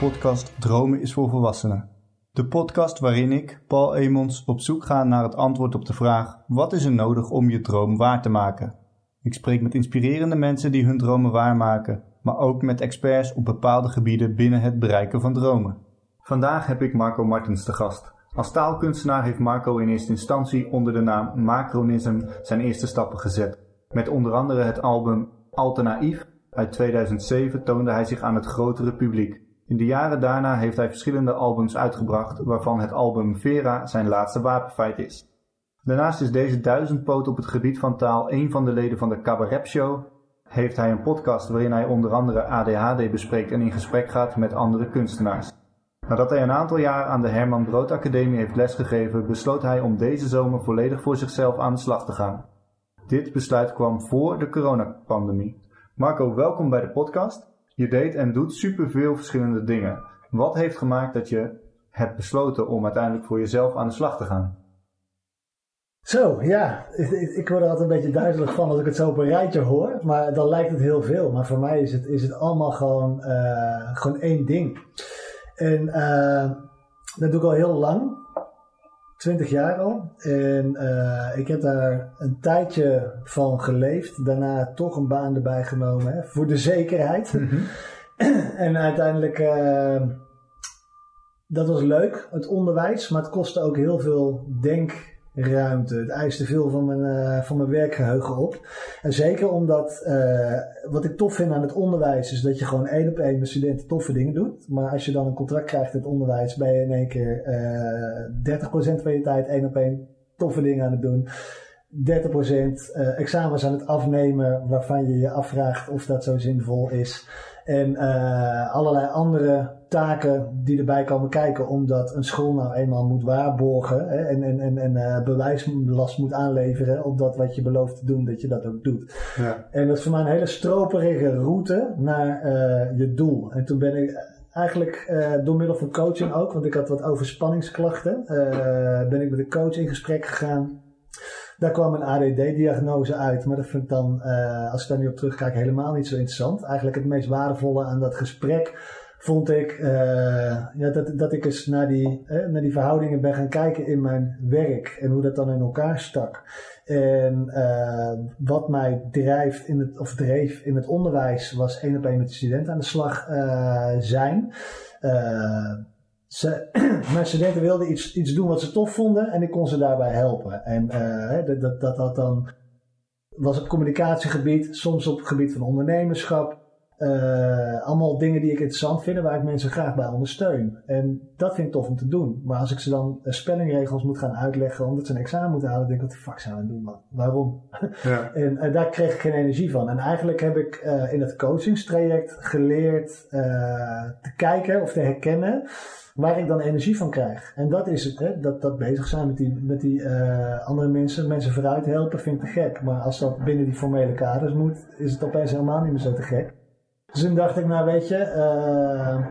Podcast Dromen is voor Volwassenen. De podcast waarin ik, Paul Emons, op zoek ga naar het antwoord op de vraag: wat is er nodig om je droom waar te maken? Ik spreek met inspirerende mensen die hun dromen waarmaken, maar ook met experts op bepaalde gebieden binnen het bereiken van dromen. Vandaag heb ik Marco Martens te gast. Als taalkunstenaar heeft Marco in eerste instantie onder de naam Macronism zijn eerste stappen gezet. Met onder andere het album Alternaïef uit 2007 toonde hij zich aan het grotere publiek. In de jaren daarna heeft hij verschillende albums uitgebracht, waarvan het album Vera zijn laatste wapenfeit is. Daarnaast is deze duizendpoot op het gebied van taal een van de leden van de Cabaret Show. Heeft hij een podcast waarin hij onder andere ADHD bespreekt en in gesprek gaat met andere kunstenaars. Nadat hij een aantal jaar aan de Herman Brood Academie heeft lesgegeven, besloot hij om deze zomer volledig voor zichzelf aan de slag te gaan. Dit besluit kwam voor de coronapandemie. Marco, welkom bij de podcast. Je deed en doet superveel verschillende dingen. Wat heeft gemaakt dat je hebt besloten om uiteindelijk voor jezelf aan de slag te gaan? Zo, ja. Ik, word er altijd een beetje duizelig van als ik het zo op een rijtje hoor. Maar dan lijkt het heel veel. Maar voor mij is het, is het allemaal gewoon, uh, gewoon één ding. En uh, dat doe ik al heel lang. 20 jaar al. En uh, ik heb daar een tijdje van geleefd. Daarna toch een baan erbij genomen. Hè, voor de zekerheid. Mm -hmm. en uiteindelijk... Uh, dat was leuk, het onderwijs. Maar het kostte ook heel veel denkruimte. Het eiste veel van mijn, uh, van mijn werkgeheugen op. En zeker omdat, uh, wat ik tof vind aan het onderwijs, is dat je gewoon één op één met studenten toffe dingen doet. Maar als je dan een contract krijgt in het onderwijs, ben je in één keer uh, 30% van je tijd één op één toffe dingen aan het doen. 30% examens aan het afnemen waarvan je je afvraagt of dat zo zinvol is. En uh, allerlei andere taken die erbij komen kijken, omdat een school nou eenmaal moet waarborgen hè, en, en, en, en uh, bewijslast moet aanleveren op dat wat je belooft te doen, dat je dat ook doet. Ja. En dat is voor mij een hele stroperige route naar uh, je doel. En toen ben ik eigenlijk door middel van coaching ook, want ik had wat overspanningsklachten, ben ik met een coach in gesprek gegaan. Daar kwam een ADD-diagnose uit, maar dat vind ik dan, uh, als ik daar nu op terugkijk, helemaal niet zo interessant. Eigenlijk het meest waardevolle aan dat gesprek vond ik uh, ja, dat, dat ik eens naar die, eh, naar die verhoudingen ben gaan kijken in mijn werk en hoe dat dan in elkaar stak. En uh, wat mij drijft in het, of dreef in het onderwijs was één op één met de studenten aan de slag zijn. Ze, mijn studenten wilden iets, iets doen wat ze tof vonden en ik kon ze daarbij helpen. En uh, dat, dat, dat, dat dan was op communicatiegebied, soms op het gebied van ondernemerschap. Uh, allemaal dingen die ik interessant vind, waar ik mensen graag bij ondersteun. En dat vind ik tof om te doen. Maar als ik ze dan spellingregels moet gaan uitleggen omdat ze een examen moeten halen, denk ik, wat de fuck zijn we aan het doen, man? Waarom? Ja. en uh, daar kreeg ik geen energie van. En eigenlijk heb ik uh, in het coachingstraject geleerd te kijken of te herkennen waar ik dan energie van krijg. En dat is het, hè? Dat, dat bezig zijn met die, met die uh, andere mensen, mensen vooruit helpen, vind ik te gek. Maar als dat binnen die formele kaders moet, is het opeens helemaal niet meer zo te gek. Dus toen dacht ik, nou weet je, uh,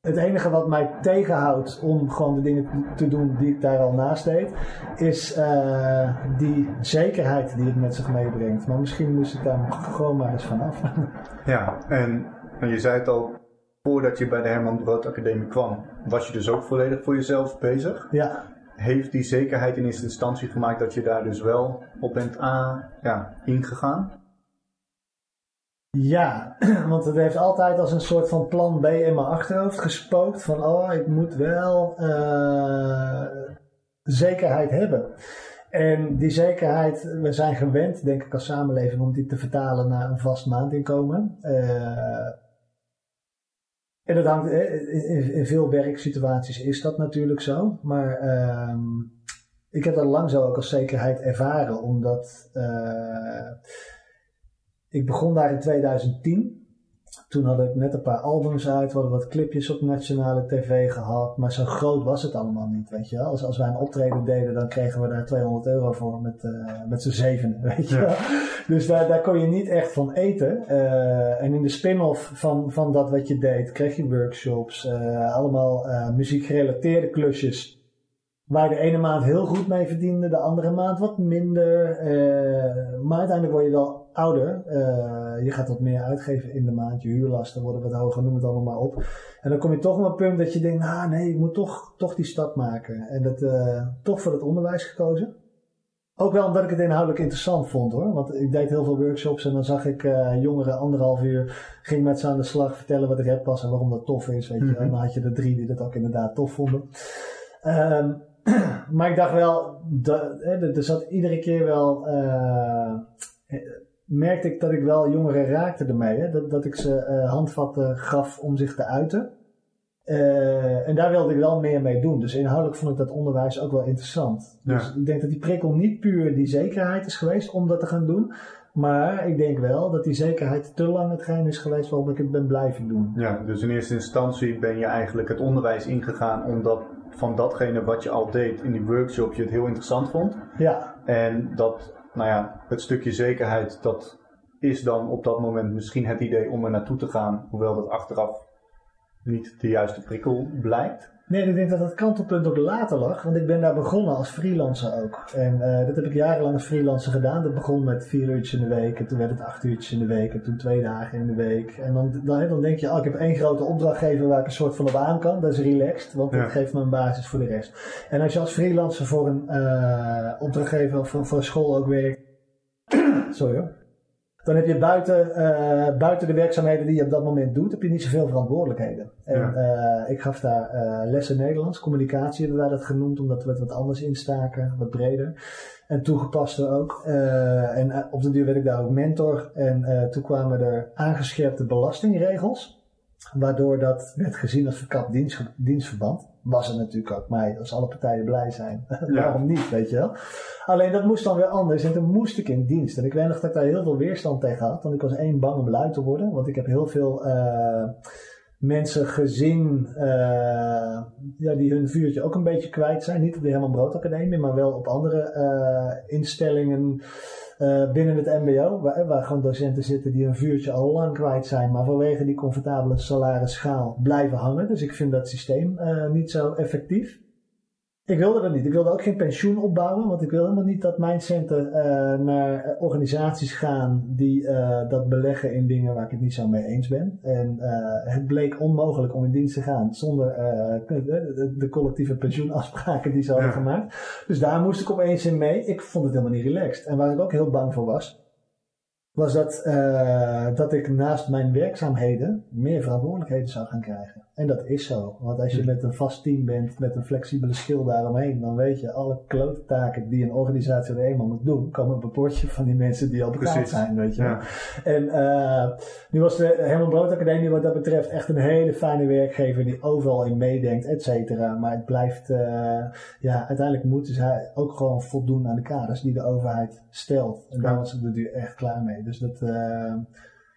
het enige wat mij tegenhoudt om gewoon de dingen te doen die ik daar al naast deed, is uh, die zekerheid die het met zich meebrengt. Maar misschien moest ik daar gewoon maar eens vanaf. Ja, en, en je zei het al, voordat je bij de Herman Brood Academie kwam, was je dus ook volledig voor jezelf bezig. Ja. Heeft die zekerheid in eerste instantie gemaakt dat je daar dus wel op bent aan, ja, ingegaan? Ja, want het heeft altijd als een soort van plan B in mijn achterhoofd gespookt. Van, oh, ik moet wel uh, zekerheid hebben. En die zekerheid, we zijn gewend, denk ik als samenleving, om die te vertalen naar een vast maandinkomen. Uh, en dat hangt, in, in veel werksituaties is dat natuurlijk zo. Maar uh, ik heb dat lang zo ook als zekerheid ervaren, omdat ik begon daar in 2010. Toen had ik net een paar albums uit, we hadden wat clipjes op nationale tv gehad, maar zo groot was het allemaal niet, weet je wel. Als, als wij een optreden deden, dan kregen we daar 200 euro voor met, uh, met z'n zeven, weet je wel. Dus daar, daar kon je niet echt van eten. Uh, en in de spin-off van, van dat wat je deed, kreeg je workshops, uh, allemaal muziekgerelateerde klusjes. Waar de ene maand heel goed mee verdiende, de andere maand wat minder. maar uiteindelijk word je wel ouder. Eh, je gaat wat meer uitgeven in de maand. Je huurlasten worden wat hoger, noem het allemaal maar op. En dan kom je toch op een punt dat je denkt, nou nee, ik moet toch, toch die stap maken. En dat, uh, toch voor het onderwijs gekozen. Ook wel omdat ik het inhoudelijk interessant vond hoor. Want ik deed heel veel workshops en dan zag ik uh, jongeren anderhalf uur. Ging met ze aan de slag vertellen wat rap was en waarom dat tof is. Weet je. Mhm. En dan had je er drie die dat ook inderdaad tof vonden. Um, maar ik dacht wel, er zat iedere keer wel. Merkte ik dat ik wel jongeren raakte ermee. Hè? Dat, dat ik ze uh, handvatten gaf om zich te uiten. Uh, en daar wilde ik wel meer mee doen. Dus inhoudelijk vond ik dat onderwijs ook wel interessant. Dus ik denk dat die prikkel niet puur die zekerheid is geweest om dat te gaan doen. Maar ik denk wel dat die zekerheid te lang hetgeen is geweest waarom ik het ben blijven doen. Ja, dus in eerste instantie ben je eigenlijk het onderwijs ingegaan omdat van datgene wat je al deed in die workshop je het heel interessant vond. Ja. En dat, nou ja, het stukje zekerheid, dat is dan op dat moment misschien het idee om er naartoe te gaan, hoewel dat achteraf niet de juiste prikkel blijkt. Nee, ik denk dat het kantelpunt ook later lag. Want ik ben daar begonnen als freelancer ook. En uh, dat heb ik jarenlang als freelancer gedaan. Dat begon met vier uurtjes in de week. En toen werd het acht uurtjes in de week. En toen twee dagen in de week. En dan, dan, dan denk je, oh, ik heb één grote opdrachtgever waar ik een soort van op aan kan. Dat is relaxed. Want dat geeft me een basis voor de rest. En als je als freelancer voor een uh, opdrachtgever of voor, voor een school ook werkt. Sorry hoor. Dan heb je buiten, uh, buiten de werkzaamheden die je op dat moment doet, heb je niet zoveel verantwoordelijkheden. En uh, ik gaf daar uh, lessen Nederlands, communicatie hebben wij dat genoemd, omdat we het wat anders instaken, wat breder. En toegepaster ook. en op de duur werd ik daar ook mentor. En toen kwamen er aangescherpte belastingregels. Waardoor dat werd gezien als verkapt dienst, dienstverband. Was het natuurlijk ook, maar als alle partijen blij zijn, waarom niet, weet je wel. Alleen dat moest dan weer anders en toen moest ik in dienst. En ik weet nog dat ik daar heel veel weerstand tegen had, want ik was één bang om luid te worden. Want ik heb heel veel uh, mensen gezien uh, ja, die hun vuurtje ook een beetje kwijt zijn. Niet op de Herman Brood Academie, maar wel op andere uh, instellingen uh, binnen het MBO, waar, waar, gewoon docenten zitten die een vuurtje al lang kwijt zijn, maar vanwege die comfortabele salarisschaal blijven hangen. Dus ik vind dat systeem uh, niet zo effectief. Ik wilde dat niet. Ik wilde ook geen pensioen opbouwen, want ik wil helemaal niet dat mijn centen uh, naar organisaties gaan die uh, dat beleggen in dingen waar ik het niet zo mee eens ben. En uh, het bleek onmogelijk om in dienst te gaan zonder de, de, collectieve pensioenafspraken die ze hadden gemaakt. Dus daar moest ik opeens in mee. Ik vond het helemaal niet relaxed. En waar ik ook heel bang voor was, was dat, uh, dat ik naast mijn werkzaamheden meer verantwoordelijkheden zou gaan krijgen. En dat is zo. Want als je hm. met een vast team bent, met een flexibele schil daaromheen, dan weet je, alle klote taken die een organisatie er eenmaal moet doen, komen op een bordje van die mensen die al betaald zijn, weet je. Ja. En uh, nu was de Herman Brood Academie wat dat betreft echt een hele fijne werkgever die overal in meedenkt, et cetera. Maar het blijft, uh, ja, uiteindelijk moeten zij ook gewoon voldoen aan de kaders die de overheid stelt. En daar was ze er echt klaar mee. Dus dat, uh,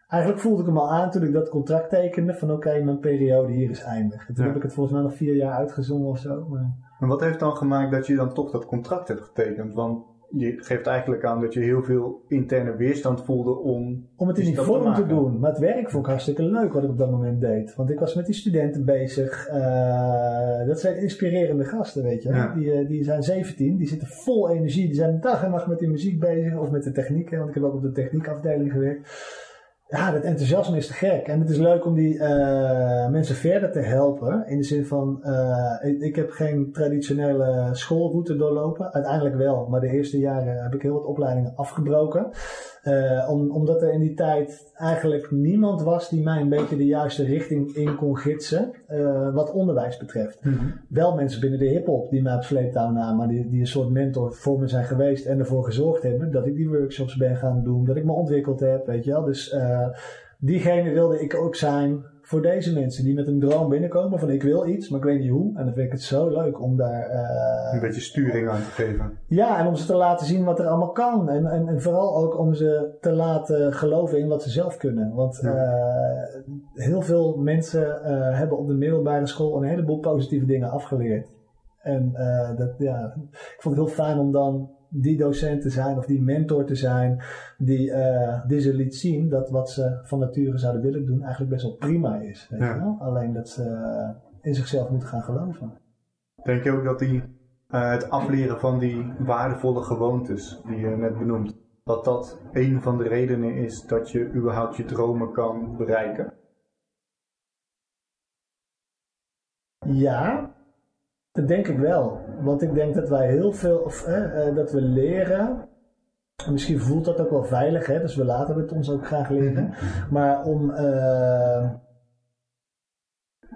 eigenlijk voelde ik hem al aan toen ik dat contract tekende. Van oké, mijn periode hier is eindig. toen heb ik het volgens mij nog vier jaar uitgezongen of zo. Maar... En wat heeft dan gemaakt dat je dan toch dat contract hebt getekend? Want je geeft eigenlijk aan dat je heel veel interne weerstand voelde om. Om het in die vorm te, doen. Maar het werk vond ik hartstikke leuk wat ik op dat moment deed. Want ik was met die studenten bezig. Uh, dat zijn inspirerende gasten, weet je. Die, eh, die zijn 17, die zitten vol energie. Die zijn dag en nacht met die muziek bezig of met de techniek. Want ik heb ook op de techniekafdeling gewerkt ja, dat enthousiasme is te gek. En het is leuk om die uh, mensen verder te helpen. In de zin van, uh, ik, ik, heb geen traditionele schoolroute doorlopen. Uiteindelijk wel, maar de eerste jaren heb ik heel wat opleidingen afgebroken. Uh, om, omdat er in die tijd eigenlijk niemand was die mij een beetje de juiste richting in kon gidsen. Uh, wat onderwijs betreft. Mm -hmm. Wel mensen binnen de hip-hop die mij op sleeptouw namen. Die, die een soort mentor voor me zijn geweest. En ervoor gezorgd hebben dat ik die workshops ben gaan doen. Dat ik me ontwikkeld heb, weet je wel. Dus uh, diegene wilde ik ook zijn voor deze mensen die met een droom binnenkomen van ik wil iets, maar ik weet niet hoe. En dan vind ik het zo leuk om daar... Uh, een beetje sturing aan te geven. Ja, en om ze te laten zien wat er allemaal kan. En, en, en vooral ook om ze te laten geloven in wat ze zelf kunnen. Want ja. uh, heel veel mensen uh, hebben op de middelbare school een heleboel positieve dingen afgeleerd. En dat, ja, ik vond het heel fijn om dan die docent te zijn of die mentor te zijn die, uh, die ze liet zien dat wat ze van nature zouden willen doen eigenlijk best wel prima is. Weet je wel? Alleen dat ze in zichzelf moeten gaan geloven. Denk je ook dat die, uh, het afleren van die waardevolle gewoontes die je net benoemt, dat dat een van de redenen is dat je überhaupt je dromen kan bereiken? Ja, dat denk ik wel. Want ik denk dat wij heel veel, of eh, dat we leren. Misschien voelt dat ook wel veilig, hè? dus we laten het ons ook graag leren. Maar om, uh,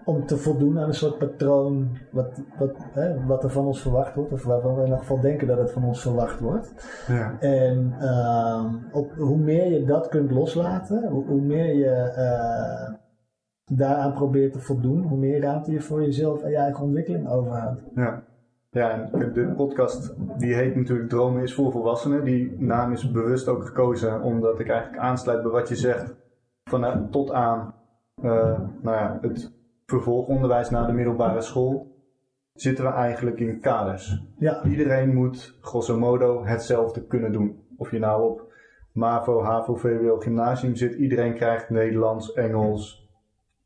om te voldoen aan een soort patroon wat, wat, hè, wat er van ons verwacht wordt, of waarvan we in ieder geval denken dat het van ons verwacht wordt. Ja. En op, hoe meer je dat kunt loslaten, hoe, hoe meer je uh, daaraan probeert te voldoen, hoe meer ruimte je voor jezelf en je eigen ontwikkeling overhoudt. Ja. Ja, en de podcast die heet natuurlijk Dromen is voor volwassenen. Die naam is bewust ook gekozen omdat ik eigenlijk aansluit bij wat je zegt. Van tot aan uh, nou ja, het vervolgonderwijs na de middelbare school zitten we eigenlijk in kaders. Ja. Iedereen moet grosso modo hetzelfde kunnen doen. Of je nou op MAVO, HAVO, VWO, gymnasium zit. Iedereen krijgt Nederlands, Engels,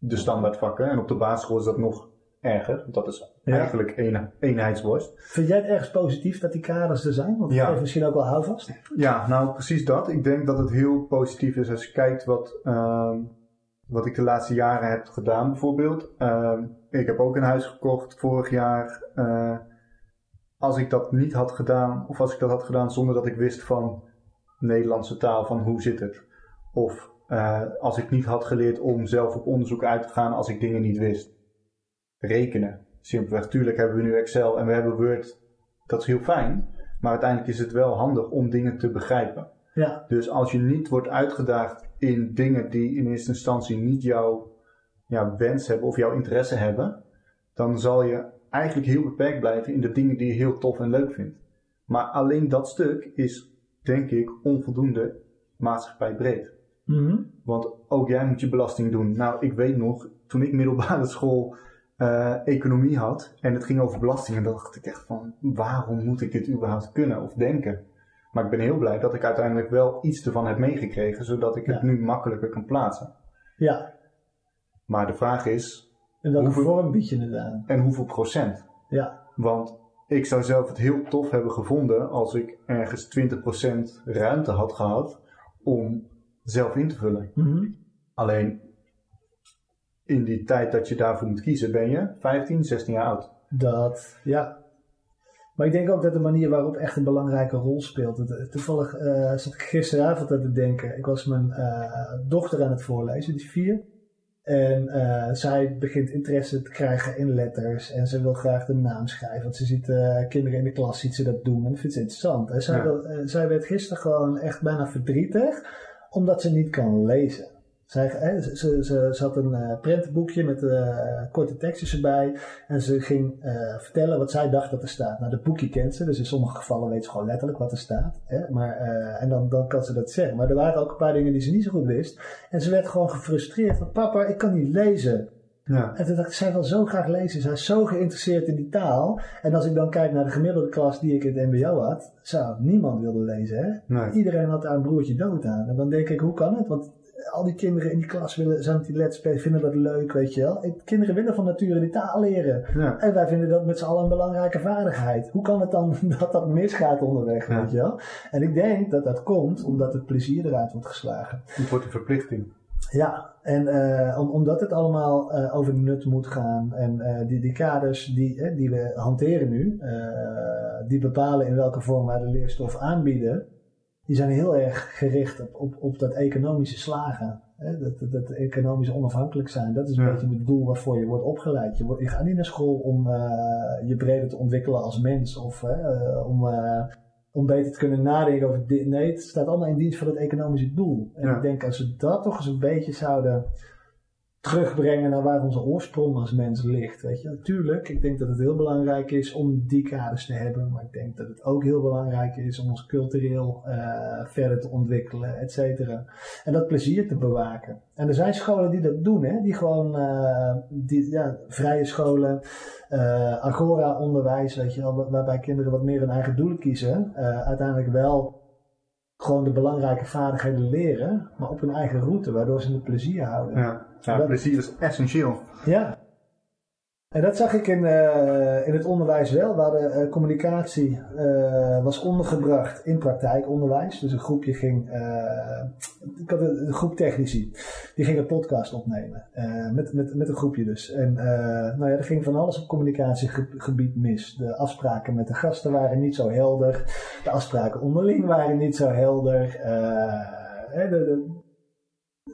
de standaardvakken. En op de basisschool is dat nog erger. Want dat is eigenlijk een, eenheidsworst. Vind jij het ergens positief dat die kaders er zijn? Want dat ja. misschien ook wel houvast. Ja, nou precies dat. Ik denk dat het heel positief is als je kijkt wat, uh, wat ik de laatste jaren heb gedaan bijvoorbeeld. Uh, ik heb ook een huis gekocht vorig jaar. Uh, als ik dat niet had gedaan, of als ik dat had gedaan zonder dat ik wist van Nederlandse taal, van hoe zit het? Of uh, als ik niet had geleerd om zelf op onderzoek uit te gaan als ik dingen niet wist rekenen. Simpelweg, tuurlijk hebben we nu Excel en we hebben Word. Dat is heel fijn. Maar uiteindelijk is het wel handig om dingen te begrijpen. Ja. Dus als je niet wordt uitgedaagd in dingen die in eerste instantie niet jouw ja, wens hebben of jouw interesse hebben, dan zal je eigenlijk heel beperkt blijven in de dingen die je heel tof en leuk vindt. Maar alleen dat stuk is, denk ik, onvoldoende maatschappijbreed. Mm Want ook jij moet je belasting doen. Nou, ik weet nog, toen ik middelbare school uh, economie had en het ging over belastingen, dacht ik echt van waarom moet ik dit überhaupt kunnen of denken? Maar ik ben heel blij dat ik uiteindelijk wel iets ervan heb meegekregen, zodat ik het nu makkelijker kan plaatsen. Ja. Maar de vraag is. En welke hoeveel, vorm bied je het aan? En hoeveel procent? Ja. Want ik zou zelf het heel tof hebben gevonden als ik ergens 20% ruimte had gehad om zelf in te vullen. Mm Alleen in die tijd dat je daarvoor moet kiezen, ben je 15, 16 jaar oud. Dat, ja. Maar ik denk ook dat de manier waarop echt een belangrijke rol speelt. Toevallig uh, zat ik gisteravond aan te denken. Ik was mijn uh, dochter aan het voorlezen, die vier. En uh, zij begint interesse te krijgen in letters. En ze wil graag de naam schrijven. Want ze ziet kinderen in de klas ziet ze dat doen. En dat vindt ze interessant. En zij, wil, zij werd gisteren gewoon echt bijna verdrietig. Omdat ze niet kan lezen. Zij, ze, ze, had een uh, prentenboekje met uh, korte tekstjes erbij. En ze ging uh, vertellen wat zij dacht dat er staat. Nou, dat boekje kent ze, dus in sommige gevallen weet ze gewoon letterlijk wat er staat. Hè? Maar, en dan, dan kan ze dat zeggen. Maar er waren ook een paar dingen die ze niet zo goed wist. En ze werd gewoon gefrustreerd van papa, ik kan niet lezen. Ja. En toen dacht ik, zij wil zo graag lezen. Zij is zo geïnteresseerd in die taal. En als ik dan kijk naar de gemiddelde klas die ik in het mbo had, zou niemand wilde lezen. Hè? Iedereen had daar een broertje dood aan. En dan denk ik, hoe kan het? Want al die kinderen in die klas willen, zijn met die let's play, vinden dat leuk, weet je wel. Kinderen willen van nature die taal leren. Ja. En wij vinden dat met z'n allen een belangrijke vaardigheid. Hoe kan het dan dat dat misgaat onderweg, weet je wel? En ik denk dat dat komt omdat het plezier eruit wordt geslagen. Het wordt een verplichting. Ja, en uh, omdat het allemaal uh, over nut moet gaan en uh, die, die kaders die, die we hanteren nu, die bepalen in welke vorm wij de leerstof aanbieden, die zijn heel erg gericht op, op, op dat economische slagen. Hè? Dat, dat, dat economisch onafhankelijk zijn. Dat is een beetje het doel waarvoor je wordt opgeleid. Je, wordt, je gaat niet naar school om je breder te ontwikkelen als mens of om, om beter te kunnen nadenken over dit. Nee, het staat allemaal in dienst van het economische doel. En ja. ik denk als we dat toch eens een beetje zouden terugbrengen naar waar onze oorsprong als mens ligt. Weet je, natuurlijk, ik denk dat het heel belangrijk is om die kaders te hebben, maar ik denk dat het ook heel belangrijk is om ons cultureel uh, verder te ontwikkelen, et cetera. En dat plezier te bewaken. En er zijn scholen die dat doen, hè, die gewoon, uh, die, ja, vrije scholen, uh, agora-onderwijs, weet je waarbij kinderen wat meer hun eigen doelen kiezen, uiteindelijk wel gewoon de belangrijke vaardigheden leren, maar op hun eigen route, waardoor ze het plezier houden. Ja, ja plezier is essentieel. Ja. En dat zag ik in, uh, in het onderwijs wel, waar de uh, communicatie uh, was ondergebracht in praktijkonderwijs. Dus een groepje ging, ik had een, een, groep technici, die ging een podcast opnemen. met, met, met een groepje dus. En nou ja, er ging van alles op communicatiegebied mis. De afspraken met de gasten waren niet zo helder. De afspraken onderling waren niet zo helder. de, de,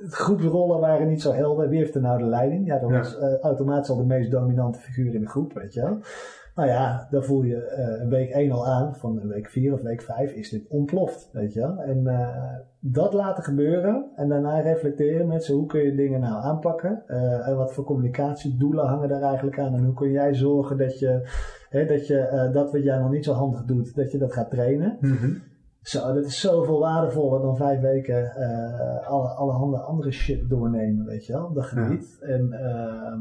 groepsrollen waren niet zo helder. Wie heeft er nou de leiding? Ja, dat was uh, automatisch al de meest dominante figuur in de groep, weet je wel. Nou ja, dan voel je uh, een week 1 al aan, van week 4 of week 5 is dit ontploft, weet je wel. En uh, dat laten gebeuren en daarna reflecteren met ze, hoe kun je dingen nou aanpakken? en wat voor communicatiedoelen hangen daar eigenlijk aan? En hoe kun jij zorgen dat je, hè, dat, je dat wat jij nog niet zo handig doet, dat je dat gaat trainen? Mm -hmm. Zo, dat is zoveel waardevoller dan vijf weken uh, alle, allerhande andere shit doornemen, weet je wel, op dat gebied. Ja. En, uh,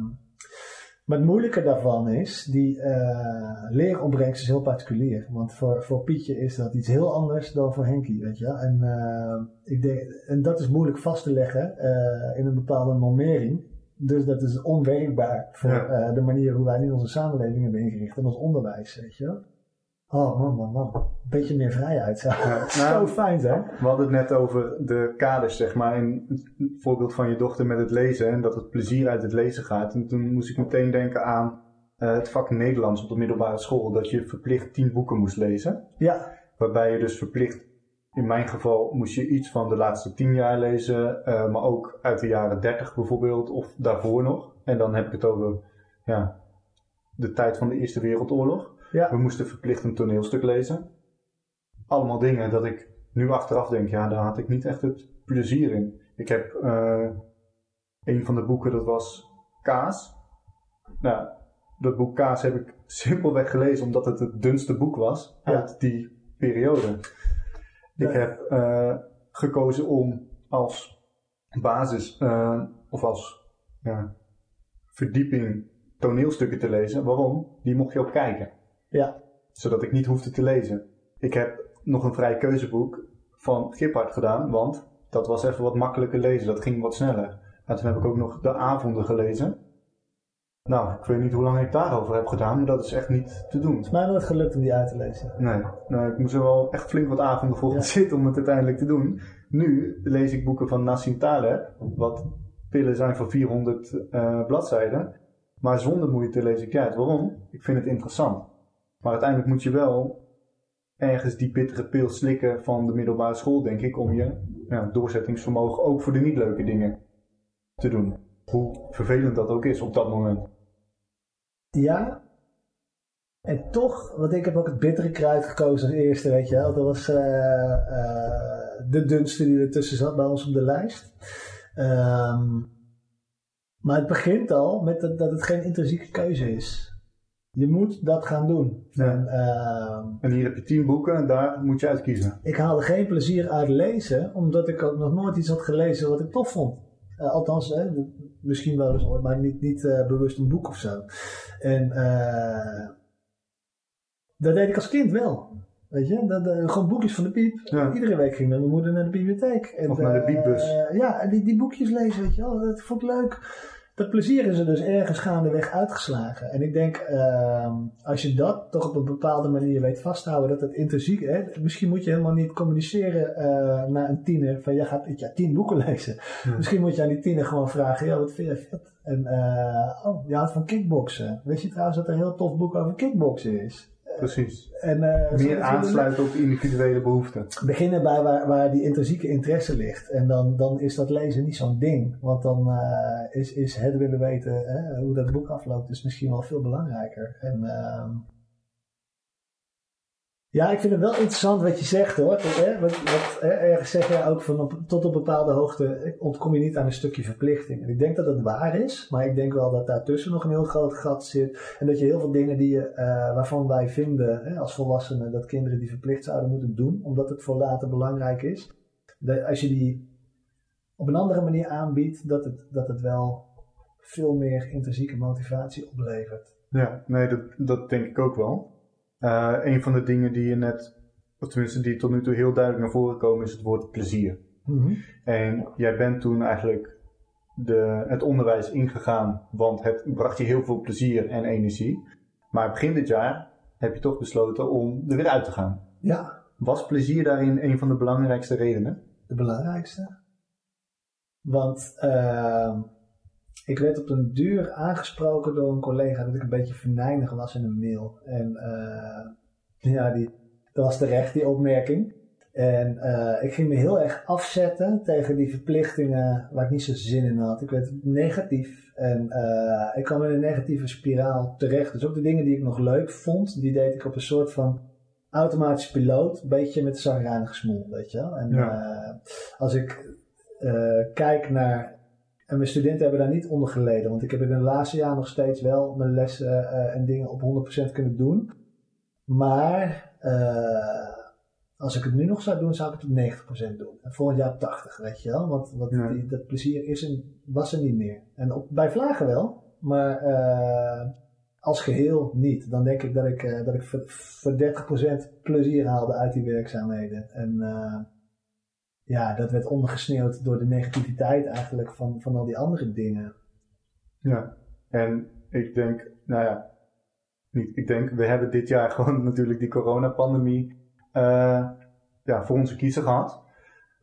maar het moeilijke daarvan is, die uh, leeropbrengst is heel particulier. Want voor, voor Pietje is dat iets heel anders dan voor Henkie, weet je wel. En, uh, ik denk, en dat is moeilijk vast te leggen in een bepaalde normering. Dus dat is onwerkbaar voor ja. de manier hoe wij nu onze samenleving hebben ingericht en ons onderwijs, weet je wel. Oh man, man, man. Een beetje meer vrijheid. Zo, ja, nou, zo fijn hè? We hadden het net over de kaders, zeg maar. In het voorbeeld van je dochter met het lezen. En dat het plezier uit het lezen gaat. En toen moest ik meteen denken aan uh, het vak Nederlands op de middelbare school. Dat je verplicht tien boeken moest lezen. Ja. Waarbij je dus verplicht, in mijn geval moest je iets van de laatste tien jaar lezen. Uh, maar ook uit de jaren dertig bijvoorbeeld. Of daarvoor nog. En dan heb ik het over ja, de tijd van de Eerste Wereldoorlog. Ja. We moesten verplicht een toneelstuk lezen. Allemaal dingen dat ik nu achteraf denk, ja, daar had ik niet echt het plezier in. Ik heb uh, een van de boeken, dat was Kaas. Nou, dat boek Kaas heb ik simpelweg gelezen omdat het het dunste boek was uit die periode. Ik heb uh, gekozen om als basis uh, of als ja, verdieping toneelstukken te lezen. Waarom? Die mocht je ook kijken. Ja. Zodat ik niet hoefde te lezen. Ik heb nog een vrij keuzeboek van Giphart gedaan, want dat was even wat makkelijker lezen. Dat ging wat sneller. En toen heb ik ook nog de avonden gelezen. Nou, ik weet niet hoe lang ik daarover heb gedaan, maar dat is echt niet te doen. Het is mij nooit gelukt om die uit te lezen. Nee, nou, ik moest er wel echt flink wat avonden voor ja. zitten om het uiteindelijk te doen. Nu lees ik boeken van Nassim Taleb, wat pillen zijn van 400 uh, bladzijden. Maar zonder moeite lees ik uit. Waarom? Ik vind het interessant. Maar uiteindelijk moet je wel ergens die bittere pil slikken van de middelbare school, denk ik, om je ja, doorzettingsvermogen ook voor de niet leuke dingen te doen. Hoe vervelend dat ook is op dat moment. Ja. En toch, want ik heb ook het bittere kruid gekozen als eerste, weet je wel. Dat was uh, uh, de dunste die ertussen zat bij ons op de lijst. Um, maar het begint al met dat het geen intrinsieke keuze is. Je moet dat gaan doen. Ja. En, uh, en, hier heb je tien boeken en daar moet je uitkiezen. Ik haalde geen plezier uit lezen, omdat ik ook nog nooit iets had gelezen wat ik tof vond. Uh, althans, hè, misschien wel eens ooit, maar niet, niet uh, bewust een boek of zo. En eh, dat deed ik als kind wel. Weet je, dat, gewoon boekjes van de piep. Ja. Iedere week ging mijn moeder naar de bibliotheek. En, of naar de piepbus. ja, en die, die boekjes lezen, weet je wel. Dat vond ik leuk dat plezier is er dus ergens gaandeweg uitgeslagen. En ik denk, uh, als je dat toch op een bepaalde manier weet vasthouden, dat het intrinsiek is. Misschien moet je helemaal niet communiceren uh, naar een tiener van, jij gaat ja, tien boeken lezen. Ja. Misschien moet je aan die tiener gewoon vragen, ja, wat vind je vet? En, uh, oh, je houdt van kickboksen. Weet je trouwens dat er een heel tof boek over kickboksen is? Precies. En, uh, Meer aansluiten op individuele behoeften. Beginnen bij waar, waar die intrinsieke interesse ligt. En dan, dan is dat lezen niet zo'n ding. Want dan uh, is, is het willen weten hè, hoe dat boek afloopt, is misschien wel veel belangrijker. En uh, ja, ik vind het wel interessant wat je zegt hoor. Wat, wat, ergens zeg je ook van op, tot op bepaalde hoogte ontkom je niet aan een stukje verplichting. En ik denk dat het waar is, maar ik denk wel dat daartussen nog een heel groot gat zit. En dat je heel veel dingen die je, uh, waarvan wij vinden hè, als volwassenen dat kinderen die verplicht zouden moeten doen, omdat het voor later belangrijk is. Als je die op een andere manier aanbiedt, dat het, dat het wel veel meer intrinsieke motivatie oplevert. Ja, nee, dat, dat denk ik ook wel. Uh, een van de dingen die je net, of tenminste die tot nu toe heel duidelijk naar voren komen, is het woord plezier. Mm -hmm. En jij bent toen eigenlijk de, het onderwijs ingegaan, want het bracht je heel veel plezier en energie. Maar begin dit jaar heb je toch besloten om er weer uit te gaan. Ja. Was plezier daarin een van de belangrijkste redenen? De belangrijkste. Want uh, ik werd op een duur aangesproken door een collega dat ik een beetje venijnig was in een mail. En uh, ja, die, dat was terecht, die opmerking. En uh, ik ging me heel erg afzetten tegen die verplichtingen waar ik niet zo zin in had. Ik werd negatief en uh, ik kwam in een negatieve spiraal terecht. Dus ook de dingen die ik nog leuk vond, die deed ik op een soort van automatisch piloot. Een beetje met de zagrijnige smoel, weet je wel. En ja. als ik kijk naar en mijn studenten hebben daar niet onder geleden. Want ik heb in het laatste jaar nog steeds wel mijn lessen uh, en dingen op 100% kunnen doen. Maar uh, als ik het nu nog zou doen, zou ik het op 90% doen. En volgend jaar op 80, weet je wel. Want, want ja. die, dat plezier is en was er niet meer. En op, bij vlagen wel, maar uh, als geheel niet. Dan denk ik dat ik, dat ik voor, voor 30% plezier haalde uit die werkzaamheden. En ja, dat werd ondergesneeuwd door de negativiteit eigenlijk van, van al die andere dingen. Ja, en ik denk, nou ja, niet, ik denk, we hebben dit jaar gewoon natuurlijk die coronapandemie uh, ja, voor onze kiezer gehad.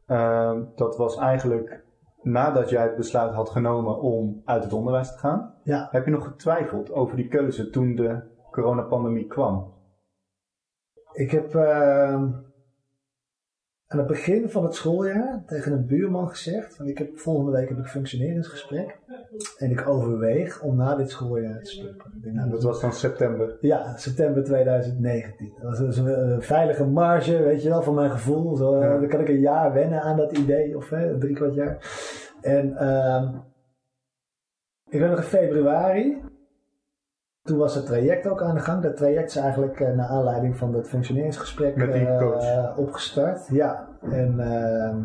Uh, dat was eigenlijk nadat jij het besluit had genomen om uit het onderwijs te gaan. Ja. Heb je nog getwijfeld over die keuze toen de coronapandemie kwam? Ik heb uh, aan het begin van het schooljaar tegen een buurman gezegd: van ik heb, volgende week heb ik functioneringsgesprek. En ik overweeg om na dit schooljaar te stoppen. Denk, nou, dat was dan september? Ja, september 2019. Dat was een, een veilige marge, weet je wel, van mijn gevoel. Zo, ja. Dan kan ik een jaar wennen aan dat idee, of hè, drie kwart jaar. En uh, ik ben nog in februari toen was het traject ook aan de gang. Dat traject is eigenlijk uh, naar aanleiding van dat functioneringsgesprek Met die coach. Uh, opgestart. Ja, en uh,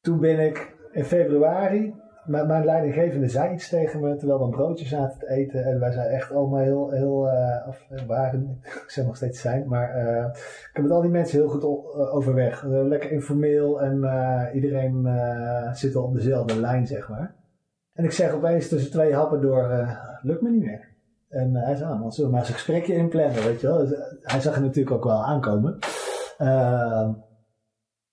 toen ben ik in februari, mijn, mijn leidinggevende zei iets tegen me terwijl we een broodje zaten te eten. En wij zijn echt allemaal heel, heel of waren, ik zeg nog steeds zijn, maar ik heb met al die mensen heel goed overweg. lekker informeel en iedereen zit al op dezelfde lijn, zeg maar. En ik zeg opeens tussen twee happen door, uh, lukt me niet meer. En uh, hij zei, nou, dan zullen we maar eens een gesprekje inplannen, weet je wel. Dus, uh, hij zag het natuurlijk ook wel aankomen.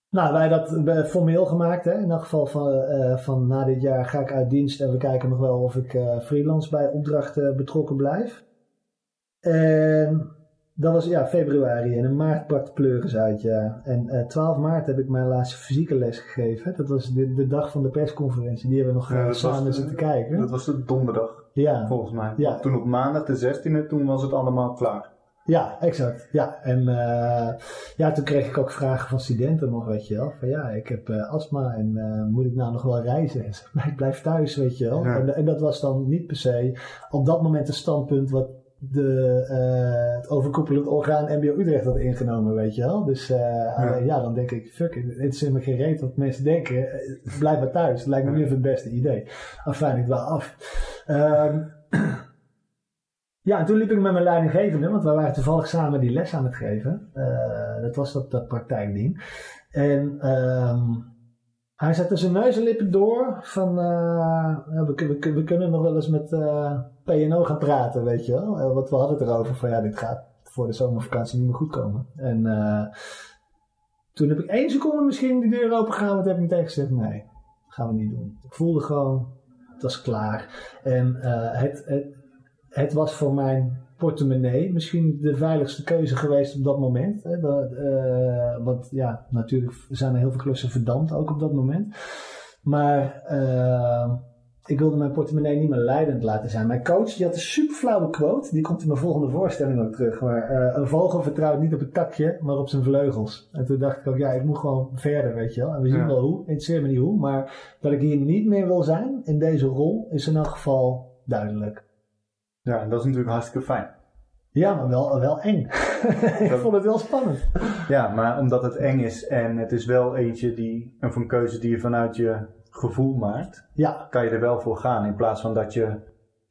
nou, wij dat formeel gemaakt. Hè. In elk geval van, van na dit jaar ga ik uit dienst en we kijken nog wel of ik freelance bij opdrachten betrokken blijf. En dat was ja, februari en in maart brak de pleuris uit, ja. En uh, 12 maart heb ik mijn laatste fysieke les gegeven. Dat was de, de dag van de persconferentie. Die hebben we nog ja, samen zitten kijken. Dat was de donderdag, ja. volgens mij. Ja. Toen op maandag de 16e, toen was het allemaal klaar. Ja, exact. Ja, en uh, ja, toen kreeg ik ook vragen van studenten nog, weet je wel. Van ja, ik heb uh, astma en uh, moet ik nou nog wel reizen? Ik blijf thuis, weet je wel. Ja. En, en dat was dan niet per se op dat moment een standpunt wat de, uh, het overkoepelend orgaan MBO Utrecht had ingenomen, weet je wel. Dus uh, ja. ja. dan denk ik, fuck, het is me geen reet wat mensen denken. Blijf maar thuis, het lijkt me nu even het beste idee. Enfin, ik wel af. Um, ja, en toen liep ik met mijn leidinggevende, want we waren toevallig samen die les aan het geven. Uh, dat was dat, dat praktijkding. En um, hij zette zijn neus en lippen door van, uh, we, we, we, kunnen nog wel eens met uh, PNO gaan praten, weet je wel. Uh, want we hadden het erover van, ja, dit gaat voor de zomervakantie niet meer goed komen. En toen heb ik één seconde misschien die deur open gegaan, en heb ik meteen gezegd, nee, dat gaan we niet doen. Ik voelde gewoon, het was klaar. En het, het, het was voor mijn portemonnee misschien de veiligste keuze geweest op dat moment. Hè? Dat, uh, want ja, natuurlijk zijn er heel veel klussen verdampt ook op dat moment. Maar uh, ik wilde mijn portemonnee niet meer leidend laten zijn. Mijn coach die had een super flauwe quote. Die komt in mijn volgende voorstelling ook terug. Maar uh, een vogel vertrouwt niet op het takje, maar op zijn vleugels. En toen dacht ik ook, ja, ik moet gewoon verder, weet je wel. En we zien ja. wel hoe, interesseert me niet hoe. Maar dat ik hier niet meer wil zijn in deze rol is in elk geval duidelijk. Ja, en dat is natuurlijk hartstikke fijn. Ja, maar wel, wel eng. ik vond het wel spannend. Ja, maar omdat het eng is en het is wel eentje die, een van keuze die je vanuit je gevoel maakt, ja. kan je er wel voor gaan. In plaats van dat je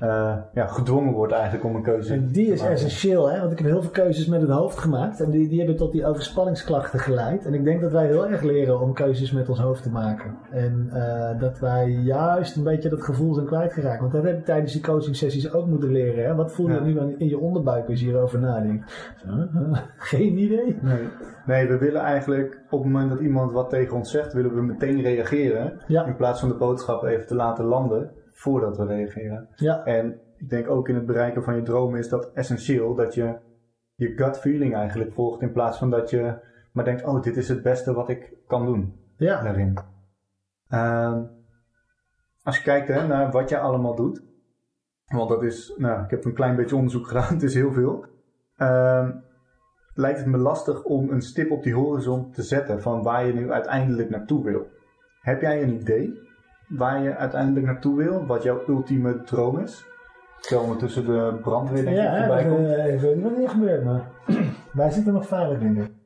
eh, ja, gedwongen wordt eigenlijk om een keuze En die te is essentieel, hè? want ik heb heel veel keuzes met het hoofd gemaakt. En die, die hebben tot die overspanningsklachten geleid. En ik denk dat wij heel erg leren om keuzes met ons hoofd te maken. En eh, dat wij juist een beetje dat gevoel zijn kwijtgeraakt. Want dat heb ik tijdens die coaching sessies ook moeten leren. Hè? Wat voel je Ja. nu in je onderbuik als je hierover nadenkt? Huh? Geen idee. Nee. nee, we willen eigenlijk op het moment dat iemand wat tegen ons zegt, willen we meteen reageren. Ja. In plaats van de boodschap even te laten landen voordat we reageren. Ja, En ik denk ook in het bereiken van je dromen is dat essentieel dat je je gut feeling eigenlijk volgt in plaats van dat je maar denkt, oh dit is het beste wat ik kan doen ja. daarin. Ehm, als je kijkt hè, naar wat je allemaal doet, want dat is, nou ik heb een klein beetje onderzoek gedaan, het is heel veel. Ehm, lijkt het me lastig om een stip op die horizon te zetten van waar je nu uiteindelijk naartoe wil. Heb jij een idee waar je uiteindelijk naartoe wil? Wat jouw ultieme droom is? Terwijl ondertussen de brandweer denk ik Ja, voorbij dat, komt. eh, ik weet niet wat hier gebeurt, maar wij zitten nog veilig in.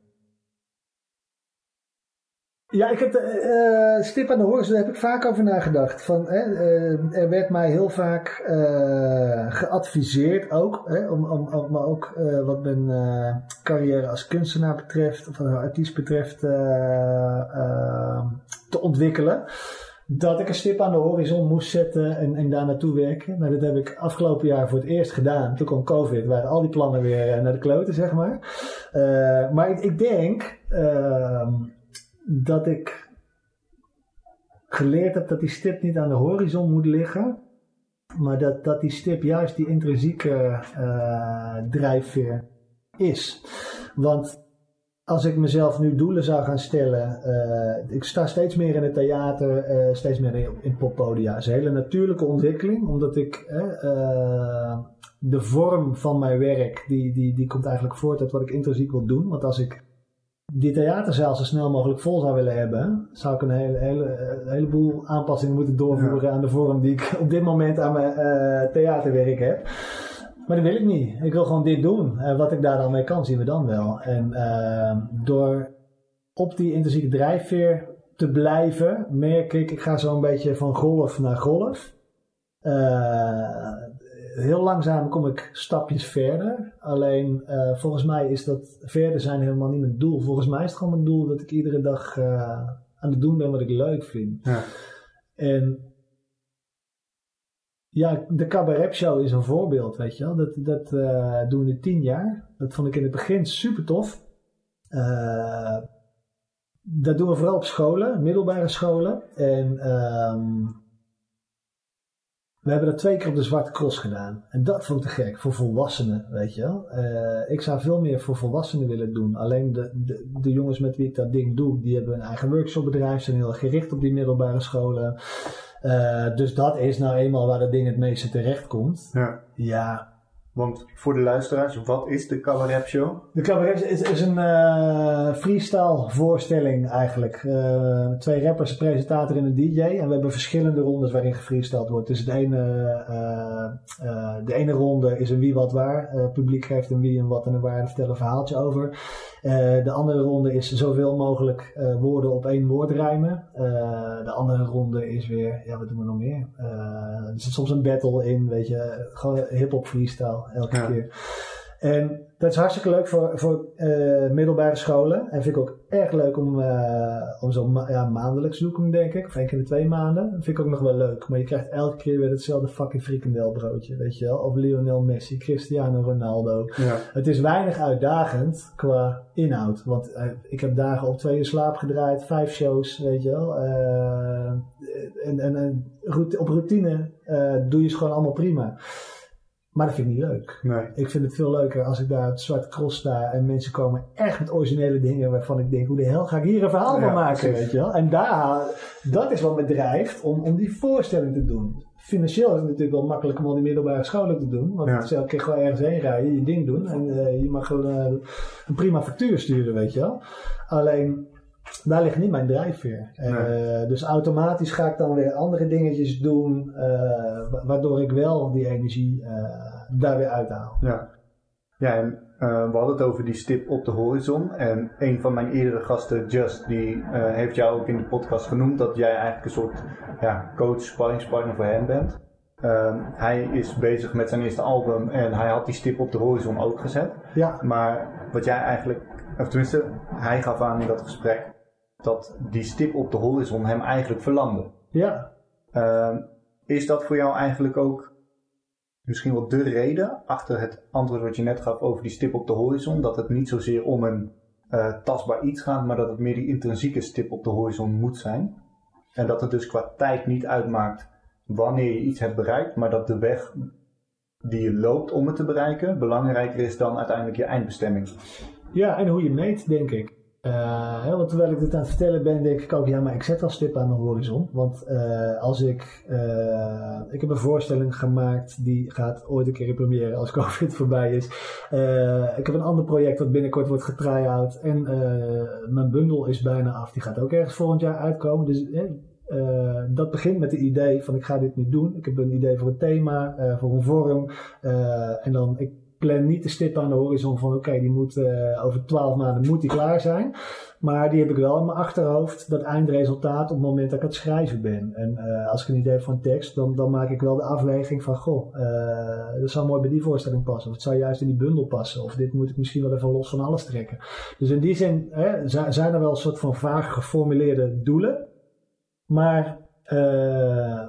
Ja, ik heb de eh, stip aan de horizon, daar heb ik vaak over nagedacht. Van, hè, eh, er werd mij heel vaak eh, geadviseerd ook, hè, om, om, om maar ook eh, wat mijn eh, carrière als kunstenaar betreft, of als artiest betreft, eh, eh, te ontwikkelen. Dat ik een stip aan de horizon moest zetten en, en daar naartoe werken. Nou, dat heb ik afgelopen jaar voor het eerst gedaan. Toen kwam COVID, waren al die plannen weer eh, naar de kloten, zeg maar. Eh, maar ik, ik denk ehm, dat ik geleerd heb dat die stip niet aan de horizon moet liggen. Maar dat, dat die stip juist die intrinsieke eh, drijfveer is. Want als ik mezelf nu doelen zou gaan stellen. eh, ik sta steeds meer in het theater, eh, steeds meer in, in poppodia. Het is een hele natuurlijke ontwikkeling, omdat ik eh, de vorm van mijn werk, die, die, die komt eigenlijk voort uit wat ik intrinsiek wil doen. Want als ik die theaterzaal zo snel mogelijk vol zou willen hebben, zou ik een hele, hele, een heleboel aanpassingen moeten doorvoeren aan de vorm die ik op dit moment aan mijn theaterwerk heb. Maar dat wil ik niet. Ik wil gewoon dit doen. En wat ik daar dan mee kan, zien we dan wel. En eh, door op die intrinsieke drijfveer te blijven, merk ik, ik ga zo een beetje van golf naar golf. Eh, heel langzaam kom ik stapjes verder. Alleen eh, volgens mij is dat verder zijn helemaal niet mijn doel. Volgens mij is het gewoon mijn doel dat ik iedere dag eh, aan het doen ben wat ik leuk vind. Ja. En ja, de cabaret show is een voorbeeld, weet je wel. Dat, dat eh, doen we nu tien jaar. Dat vond ik in het begin super tof. Eh, dat doen we vooral op scholen, middelbare scholen. En ehm, we hebben dat twee keer op de Zwarte Cross gedaan. En dat vond ik te gek, voor volwassenen, weet je wel. Eh, ik zou veel meer voor volwassenen willen doen. Alleen de, de, de jongens met wie ik dat ding doe, die hebben een eigen workshopbedrijf, zijn heel gericht op die middelbare scholen. Eh, dus dat is nou eenmaal waar dat ding het meeste terecht komt. Ja. Ja, Want voor de luisteraars, wat is de Cabaret Show? de cabaret is, is een eh, freestyle voorstelling eigenlijk. Eh, twee rappers, een presentator en een DJ. En we hebben verschillende rondes waarin gefreestyled wordt. Dus het ene, de ene ronde is een wie wat waar. Eh, het publiek geeft een wie, een wat en een waar en vertellen een verhaaltje over. Eh, de andere ronde is zoveel mogelijk eh, woorden op één woord rijmen. Eh, de andere ronde is weer, ja wat doen we nog meer? Eh, er zit soms een battle in, weet je. Gewoon hip-hop freestyle elke Ja. keer. En dat is hartstikke leuk voor, voor eh, middelbare scholen. En vind ik ook erg leuk om, eh, om zo ma- ja, maandelijks doen, denk ik. Of één keer in de twee maanden. Dat vind ik ook nog wel leuk. Maar je krijgt elke keer weer hetzelfde fucking frikandelbroodje, weet je wel. Of Lionel Messi, Cristiano Ronaldo. Ja. Het is weinig uitdagend qua inhoud. Want eh, ik heb dagen op twee uur slaap gedraaid, vijf shows, weet je wel. Eh, en en, op routine doe je ze gewoon allemaal prima. Maar dat vind ik niet leuk. Nee. Ik vind het veel leuker als ik daar op het Zwarte Cross sta en mensen komen echt met originele dingen waarvan ik denk, hoe de hel ga ik hier een verhaal Ja, van maken, precies. weet je wel? En daar, dat is wat me drijft om, om die voorstelling te doen. Financieel is het natuurlijk wel makkelijk om al die middelbare scholen te doen, want Ja. elke keer gewoon ergens heen rijden, je ding doen en eh, je mag gewoon eh, een prima factuur sturen, weet je wel? Alleen, daar ligt niet mijn drijfveer. Eh, dus automatisch ga ik dan weer andere dingetjes doen, eh, wa- waardoor ik wel die energie eh, daar weer uithaal. Ja, ja en we hadden het over die stip op de horizon. En een van mijn eerdere gasten, Just, die heeft jou ook in de podcast genoemd dat jij eigenlijk een soort ja, coach, sparringspartner voor hem bent. Ehm, hij is bezig met zijn eerste album en hij had die stip op de horizon ook gezet. Ja, Maar wat jij eigenlijk, of tenminste, hij gaf aan in dat gesprek dat die stip op de horizon hem eigenlijk verlamde. ja. Ehm, is dat voor jou eigenlijk ook misschien wel de reden achter het antwoord wat je net gaf over die stip op de horizon? Dat het niet zozeer om een eh, tastbaar iets gaat, maar dat het meer die intrinsieke stip op de horizon moet zijn. En dat het dus qua tijd niet uitmaakt wanneer je iets hebt bereikt, maar dat de weg die je loopt om het te bereiken belangrijker is dan uiteindelijk je eindbestemming. Ja, en hoe je meet, denk ik. Hè, want terwijl ik dit aan het vertellen ben, denk ik ook, ja, maar ik zet al stip aan de horizon. Want eh, als ik, eh, ik heb een voorstelling gemaakt, die gaat ooit een keer in première als COVID voorbij is. Ik heb een ander project wat binnenkort wordt getry-out. En mijn bundel is bijna af, die gaat ook ergens volgend jaar uitkomen. Dus dat begint met het idee van ik ga dit nu doen. Ik heb een idee voor een thema, voor een vorm. en dan, ik plan niet de stip aan de horizon van oké, die moet eh, over twaalf maanden moet die klaar zijn. Maar die heb ik wel in mijn achterhoofd, dat eindresultaat op het moment dat ik aan het schrijven ben. En eh, als ik een idee heb van tekst, dan, dan maak ik wel de afweging van goh, eh, dat zou mooi bij die voorstelling passen. Of het zou juist in die bundel passen. Of dit moet ik misschien wel even los van alles trekken. Dus in die zin hè, zi- zijn er wel een soort van vaag geformuleerde doelen. Maar eh,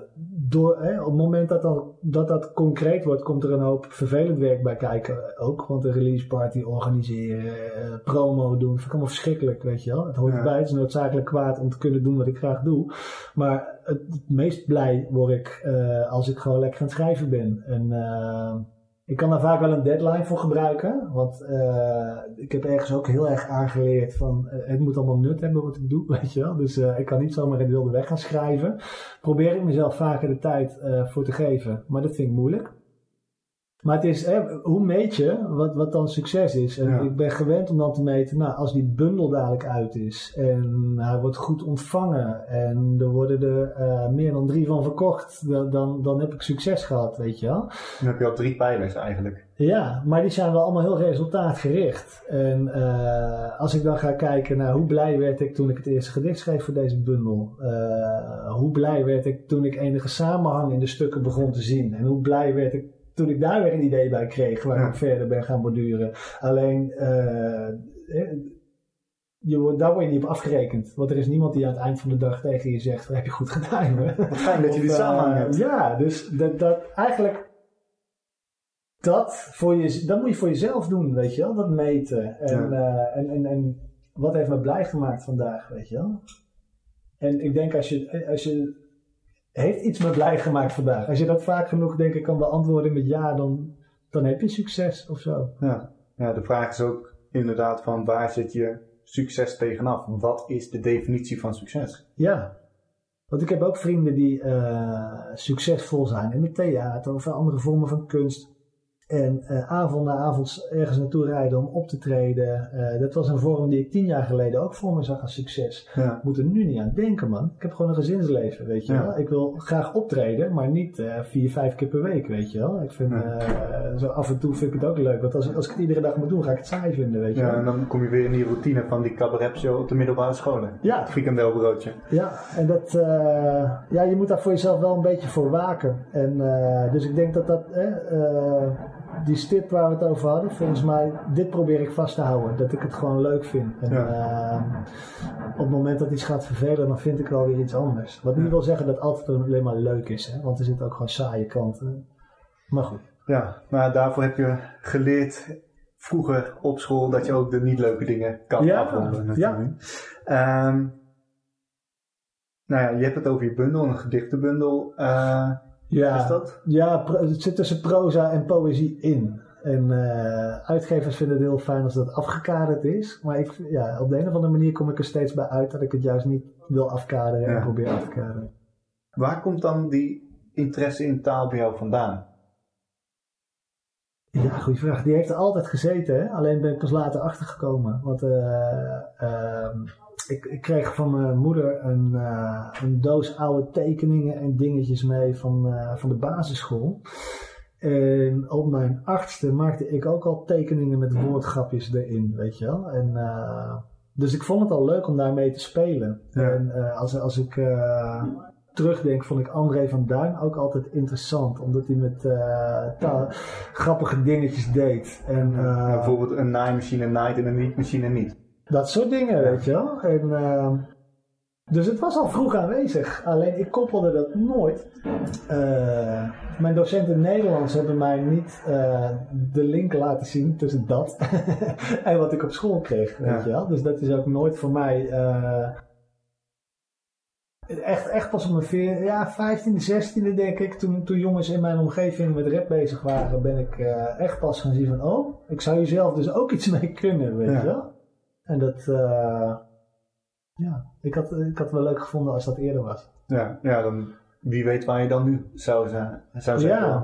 door, hè, op het moment dat, dan, dat dat concreet wordt, komt er een hoop vervelend werk bij kijken ook. Want een release party organiseren, eh, promo doen, vind ik allemaal verschrikkelijk, weet je wel. Het hoort Ja. erbij, het is noodzakelijk kwaad om te kunnen doen wat ik graag doe. Maar het, het meest blij word ik eh, als ik gewoon lekker aan het schrijven ben. En eh, ik kan daar vaak wel een deadline voor gebruiken. Want eh, ik heb ergens ook heel erg aangeleerd van eh, het moet allemaal nut hebben wat ik doe, weet je wel. Dus eh, ik kan niet zomaar in de wilde weg gaan schrijven. Probeer ik mezelf vaker de tijd voor te geven. Maar dat vind ik moeilijk. Maar het is, hè, hoe meet je wat, wat dan succes is? En Ja. ik ben gewend om dan te meten, nou, als die bundel dadelijk uit is en hij wordt goed ontvangen en er worden er eh, meer dan drie van verkocht, dan, dan, dan heb ik succes gehad, weet je wel. Dan heb je al drie pijlers eigenlijk. Ja, maar die zijn wel allemaal heel resultaatgericht. En eh, als ik dan ga kijken naar hoe blij werd ik toen ik het eerste gedicht schreef voor deze bundel. Eh, hoe blij werd ik toen ik enige samenhang in de stukken begon te zien. En hoe blij werd ik toen ik daar weer een idee bij kreeg waar Ja. ik verder ben gaan borduren. Alleen, eh, eh, je wordt, daar word je niet op afgerekend. Want er is niemand die aan het eind van de dag tegen je zegt, dat heb je goed gedaan. hoor." Wat fijn dat je die Of, eh, hebt. Ja, dus dat, dat eigenlijk dat, voor je, dat moet je voor jezelf doen, weet je wel, dat meten. En, en, en, en wat heeft me blij gemaakt vandaag, weet je wel. En ik denk als je, als je, heeft iets me blij gemaakt vandaag. Als je dat vaak genoeg denk ik kan beantwoorden met ja, dan, dan heb je succes of zo. Ja. ja, de vraag is ook inderdaad van waar zit je succes tegenaf? Wat is de definitie van succes? Ja. Want ik heb ook vrienden die eh, succesvol zijn in het theater of andere vormen van kunst. En eh, avond na avond ergens naartoe rijden om op te treden. Eh, dat was een vorm die ik tien jaar geleden ook voor me zag als succes. Ja. Ik moet er nu niet aan denken, man. Ik heb gewoon een gezinsleven, weet je Ja. wel. Ik wil graag optreden, maar niet eh, vier, vijf keer per week, weet je wel. Ik vind, Ja. zo af en toe vind ik het ook leuk. Want als, als ik het iedere dag moet doen, ga ik het saai vinden, weet je Ja, wel. en dan kom je weer in die routine van die cabaretshow op de middelbare scholen. Ja. Het frikandelbroodje. Ja, en dat, ja, je moet daar voor jezelf wel een beetje voor waken. En, dus ik denk dat dat, eh, die stip waar we het over hadden, volgens mij, dit probeer ik vast te houden. Dat ik het gewoon leuk vind. En eh, op het moment dat iets gaat vervelen, dan vind ik wel weer iets anders. Wat niet Ja. wil zeggen dat altijd alleen maar leuk is, hè? want er zitten ook gewoon saaie kanten. Maar goed. Ja, maar daarvoor heb je geleerd vroeger op school dat je ook de niet leuke dingen kan Ja, afronden. Natuurlijk. Ehm, nou ja, je hebt het over je bundel, een gedichtenbundel. Eh, Ja, Is dat? Ja, het zit tussen proza en poëzie in. En eh, uitgevers vinden het heel fijn als dat afgekaderd is. Maar ik, ja, op de een of andere manier kom ik er steeds bij uit dat ik het juist niet wil afkaderen en Ja. probeer af te kaderen. waar komt dan die interesse in taal bij jou vandaan? Ja, goede vraag. Die heeft er altijd gezeten, hè? alleen ben ik pas later achtergekomen. Want eh, ehm, ik, ik kreeg van mijn moeder een, eh, een doos oude tekeningen en dingetjes mee van, eh, van de basisschool. En op mijn achtste maakte ik ook al tekeningen met woordgrapjes erin, weet je wel. En, eh, dus ik vond het al leuk om daarmee te spelen. Ja. En als, als ik... terugdenk, vond ik André van Duin ook altijd interessant. Omdat hij met taal, grappige dingetjes deed. En, ja, bijvoorbeeld een naaimachine naait en een nietmachine niet. Dat soort dingen, weet je wel. En, uh, dus het was al vroeg aanwezig. Alleen ik koppelde dat nooit. Uh, mijn docenten Nederlands hebben mij niet uh, de link laten zien tussen dat en wat ik op school kreeg. Weet ja. je wel? Dus dat is ook nooit voor mij. Uh, echt, echt pas op mijn veer, ja, 15e, 16e denk ik. Toen, toen jongens in mijn omgeving met rap bezig waren, ben ik echt pas gaan zien van: oh, ik zou jezelf dus ook iets mee kunnen, weet ja. je wel? En dat ja, ik had, ik had het wel leuk gevonden als dat eerder was. Ja, ja dan, wie weet waar je dan nu zou zijn. Zou zijn ja.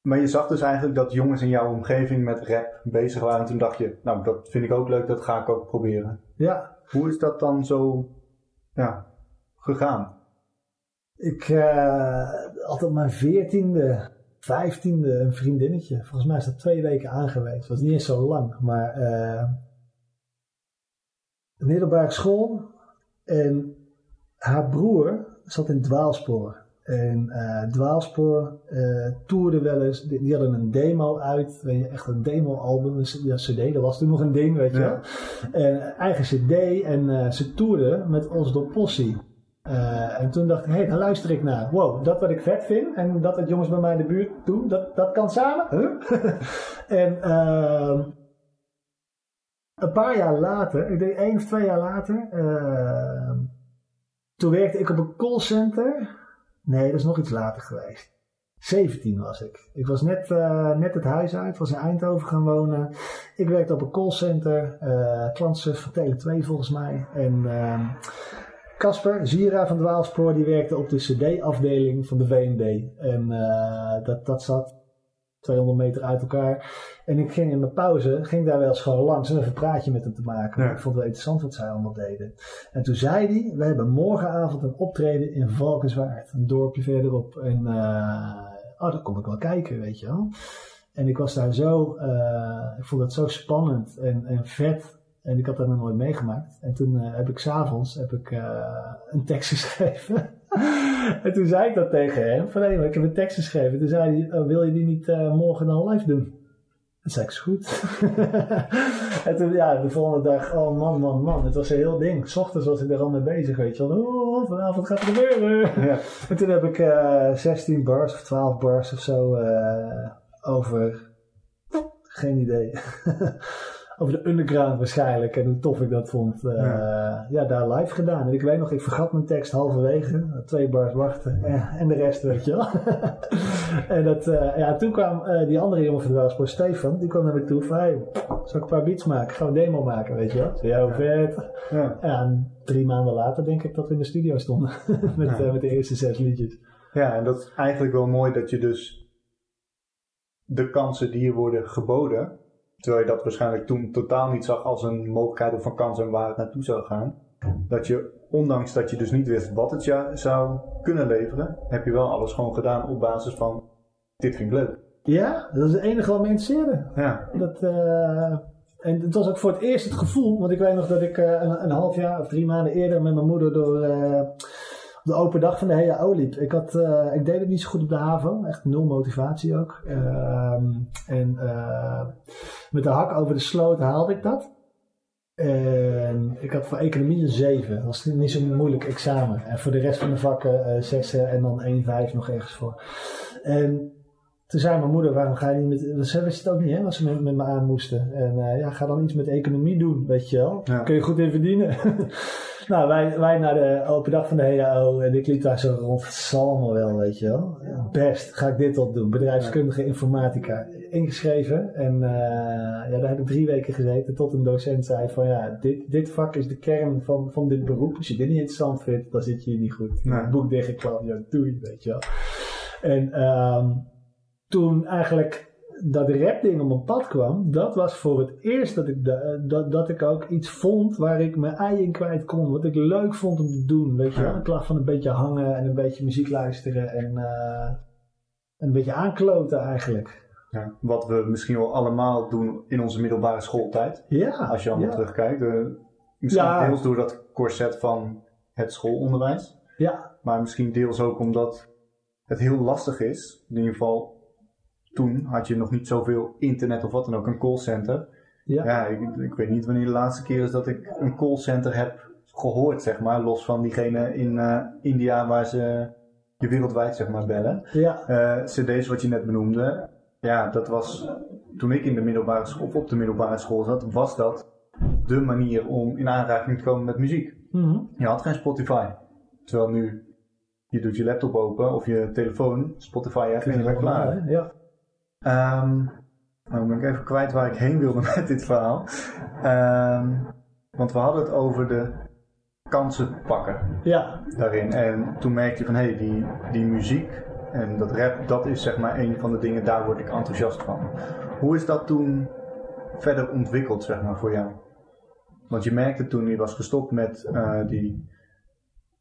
Maar je zag dus eigenlijk dat jongens in jouw omgeving met rap bezig waren. En toen dacht je, nou dat vind ik ook leuk, dat ga ik ook proberen. Ja. Hoe is dat dan zo ja, gegaan? Ik uh, had op mijn veertiende, vijftiende een vriendinnetje. Volgens mij is dat twee weken aangewezen. Dat was niet eens zo lang, maar... Uh, een middelbare school. En haar broer zat in dwaalspoor. En uh, dwaalspoor uh, toerde wel eens. Die, die, hadden een demo uit. Weet je, echt een demo-album. Een CD, dat was toen nog een ding, weet je wel. En eigen CD. En uh, ze toerden met ons door Possie. en toen dacht ik, hé, hey, daar luister ik naar. Wow, dat wat ik vet vind. En dat wat jongens bij mij in de buurt doen, dat, dat kan samen. Huh? en ehm, een paar jaar later, ik denk één of twee jaar later, uh, toen werkte ik op een callcenter. Nee, dat is nog iets later geweest. 17 was ik. Ik was net, uh, net het huis uit, was in Eindhoven gaan wonen. Ik werkte op een callcenter, uh, klantservice van Tele2 volgens mij. En Casper, Zira van Dwaalspoor, die werkte op de CD-afdeling van de VND. En dat, dat zat 200 meter uit elkaar. En ik ging in mijn pauze, ging daar wel eens gewoon langs en even een praatje met hem te maken. Ja. Ik vond het wel interessant wat zij allemaal deden. En toen zei hij, we hebben morgenavond een optreden in Valkenswaard. Een dorpje verderop. En uh, oh, daar kom ik wel kijken, weet je wel. En ik was daar zo, uh, ik vond dat zo spannend en, en vet. En ik had dat nog nooit meegemaakt. En toen uh, heb ik s'avonds heb ik, een tekst geschreven. en toen zei ik dat tegen hem. Van hé, ik heb een tekst geschreven. Toen zei hij, oh, wil je die niet uh, morgen dan live doen? Dat zei ik, is goed. en toen, ja, de volgende dag, oh man, man, man. Het was een heel ding. S ochtends was ik er al mee bezig, weet je wel. Oh, vanavond gaat het gebeuren. Ja. En toen heb ik uh, 16 bars of 12 bars of zo uh, over... Geen idee. Over de underground waarschijnlijk. En hoe tof ik dat vond. Uh, ja. ja. daar live gedaan. En ik weet nog, ik vergat mijn tekst halverwege. Twee bars wachten. Eh, en de rest, weet je wel. en dat, uh, ja, toen kwam die andere jongen van de Welspoor, Stefan. Die kwam naar me toe van, hey, zal ik een paar beats maken? Gaan we een demo maken, weet je wel? Zo, ja, vet. Ja. en drie maanden later denk ik dat we in de studio stonden. met, met de eerste zes liedjes. Ja, en dat is eigenlijk wel mooi dat je dus de kansen die je worden geboden Terwijl je dat waarschijnlijk toen totaal niet zag als een mogelijkheid of een kans en waar het naartoe zou gaan. Dat je, ondanks dat je dus niet wist wat het je zou kunnen leveren, heb je wel alles gewoon gedaan op basis van: dit vind ik leuk. Ja, dat is het enige wat me interesseerde. Ja. Dat, uh, en het was ook voor het eerst het gevoel, want ik weet nog dat ik uh, een, een, half jaar of drie maanden eerder met mijn moeder door. Uh, de open dag van de HAO liep. Ik, had, uh, ik deed het niet zo goed op de HAVO. Echt nul motivatie ook. Uh, en uh, met de hak over de sloot haalde ik dat. En ik had voor economie een 7. Dat was niet zo'n moeilijk examen. En voor de rest van de vakken 6 en dan 1, 5 nog ergens voor. En toen zei mijn moeder, waarom ga je niet met... Ze wist het ook niet, hè, wat ze met, met me aan moesten. En ja, ga dan iets met economie doen, weet je wel. Ja. Kun je goed in verdienen. Nou, wij, wij naar de open dag van de HAO en ik liep daar zo rond. Allemaal wel, weet je wel. Best, ga ik dit op doen. Bedrijfskundige informatica. Ingeschreven. En uh, ja, daar heb ik drie weken gezeten tot een docent zei van ja, dit, dit vak is de kern van, van dit beroep. Als je dit niet interessant vindt, dan zit je hier niet goed. Nee. Boek dichtgeklapt, ja, doei, weet je wel. En um, toen eigenlijk dat rapding op mijn pad kwam, dat was voor het eerst dat ik, dat, dat ik ook iets vond waar ik mijn ei in kwijt kon. Wat ik leuk vond om te doen. Weet je wel? Van een beetje hangen en een beetje muziek luisteren en, uh, een beetje aankloten eigenlijk. Ja, wat we misschien wel allemaal doen in onze middelbare schooltijd. Ja. Als je allemaal ja. terugkijkt. Uh, misschien deels door dat corset van het schoolonderwijs. Ja, Maar misschien deels ook omdat het heel lastig is. In ieder geval, toen had je nog niet zoveel internet of wat dan ook, een callcenter. Ja. Ja, ik, ik weet niet wanneer de laatste keer is dat ik een callcenter heb gehoord, zeg maar. Los van diegene in eh, India waar ze je wereldwijd, zeg maar, bellen. Ja, Eh, cd's wat je net benoemde, ja, dat was toen ik in de middelbare school, of op de middelbare school zat, was dat de manier om in aanraking te komen met muziek. Mhm. Je had geen Spotify. Terwijl nu, je doet je laptop open of je telefoon, Spotify hebt en je bent klaar. Ja. Ehm nou ben ik even kwijt waar ik heen wilde met dit verhaal. Ehm, want we hadden het over de kansen pakken Ja, daarin. En toen merkte je van, hé, hey, die, die muziek en dat rap, dat is zeg maar een van de dingen, daar word ik enthousiast van. Hoe is dat toen verder ontwikkeld, zeg maar, voor jou? Want je merkte toen je was gestopt met eh, die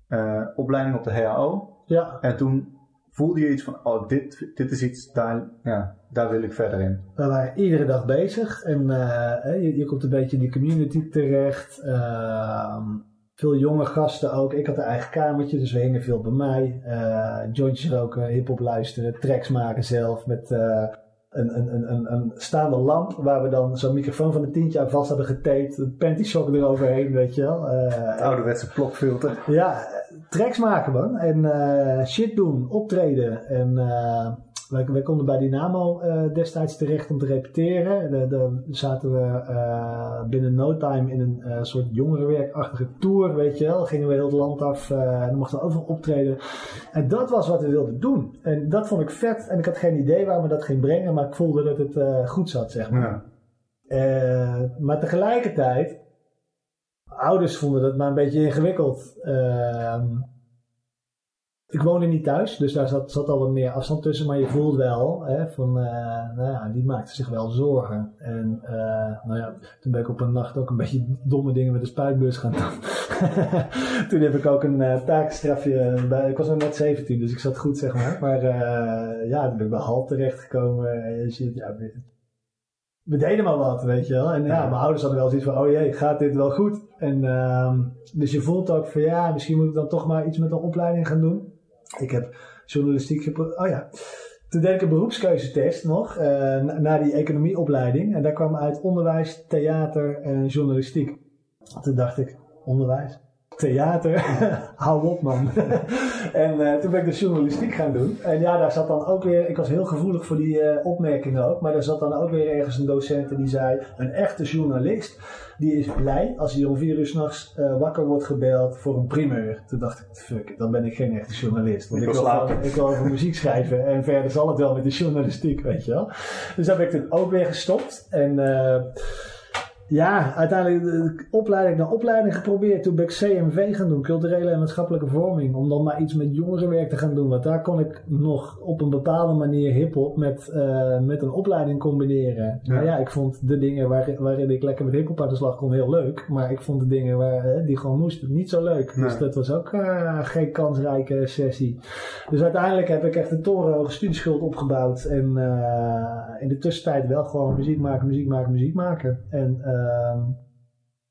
eh, opleiding op de HAO. ja. En toen voelde je iets van, oh, dit, dit is iets, daar, ja, daar wil ik verder in. We waren iedere dag bezig en eh, je, je komt een beetje in die community terecht. Ehm, veel jonge gasten ook. Ik had een eigen kamertje, dus we hingen veel bij mij. Eh jointjes roken, hip-hop luisteren, tracks maken zelf met eh, een, een, een, een, een staande lamp waar we dan zo'n microfoon van een tientje aan vast hadden getaped. Een panty sock eroverheen, weet je wel. Het ouderwetse plokfilter. ja, tracks maken man. En eh, shit doen, optreden. En eh, wij, wij konden bij Dynamo eh, destijds terecht om te repeteren. Daar zaten we binnen no time in een soort jongerenwerkachtige tour, weet je wel. Gingen we heel het land af en dan mochten we overal optreden. En dat was wat we wilden doen. En dat vond ik vet. En ik had geen idee waar me dat ging brengen, maar ik voelde dat het goed zat, zeg maar. Ja. Maar tegelijkertijd, ouders vonden dat maar een beetje ingewikkeld. Ehm, ik woonde niet thuis, dus daar zat, zat al wat meer afstand tussen. Maar je voelt wel, hè, van, eh, nou ja, die maakte zich wel zorgen. En eh, nou ja, toen ben ik op een nacht ook een beetje domme dingen met de spuitbus gaan doen. toen heb ik ook een eh, taakstrafje bij, ik was nog net 17, dus ik zat goed zeg maar. Maar ja, toen ben ik bij half terechtgekomen. En je ziet, ja, we deden maar wat, weet je wel. En ja, Ja. mijn ouders hadden wel zoiets van, oh jee, gaat dit wel goed? En ehm, dus je voelt ook van, ja, misschien moet ik dan toch maar iets met een opleiding gaan doen. Ik heb journalistiek geprobeerd. Oh ja, toen deed ik een beroepskeuzetest nog, na, na die economieopleiding. En daar kwam uit onderwijs, theater en journalistiek. Toen dacht ik, onderwijs? Theater? Hou op man. en eh, toen ben ik de journalistiek gaan doen. En ja, daar zat dan ook weer, ik was heel gevoelig voor die eh, opmerkingen ook. Maar daar zat dan ook weer ergens een docent die zei, een echte journalist, die is blij als hij om vier uur s'nachts eh wakker wordt gebeld voor een primeur. Toen dacht ik, fuck, dan ben ik geen echte journalist. Want Ik ik, wil wil, slapen. gewoon- ik wil over muziek schrijven en verder zal het wel met de journalistiek, weet je wel. Dus daar ben ik toen ook weer gestopt. En ja, uiteindelijk de opleiding na opleiding geprobeerd. Toen ben ik CMV gaan doen, culturele en maatschappelijke vorming. Om dan maar iets met jongerenwerk te gaan doen. Want daar kon ik nog op een bepaalde manier hip-hop met, eh, met een opleiding combineren. Ja. Maar ja, ik vond de dingen waar, waarin ik lekker met hip-hop aan de slag kon heel leuk. Maar ik vond de dingen waar, eh, die gewoon moesten niet zo leuk. Dus dat was ook eh, geen kansrijke sessie. Dus uiteindelijk heb ik echt een torenhoge studieschuld opgebouwd. En in de tussentijd wel gewoon muziek maken, muziek maken, muziek maken. En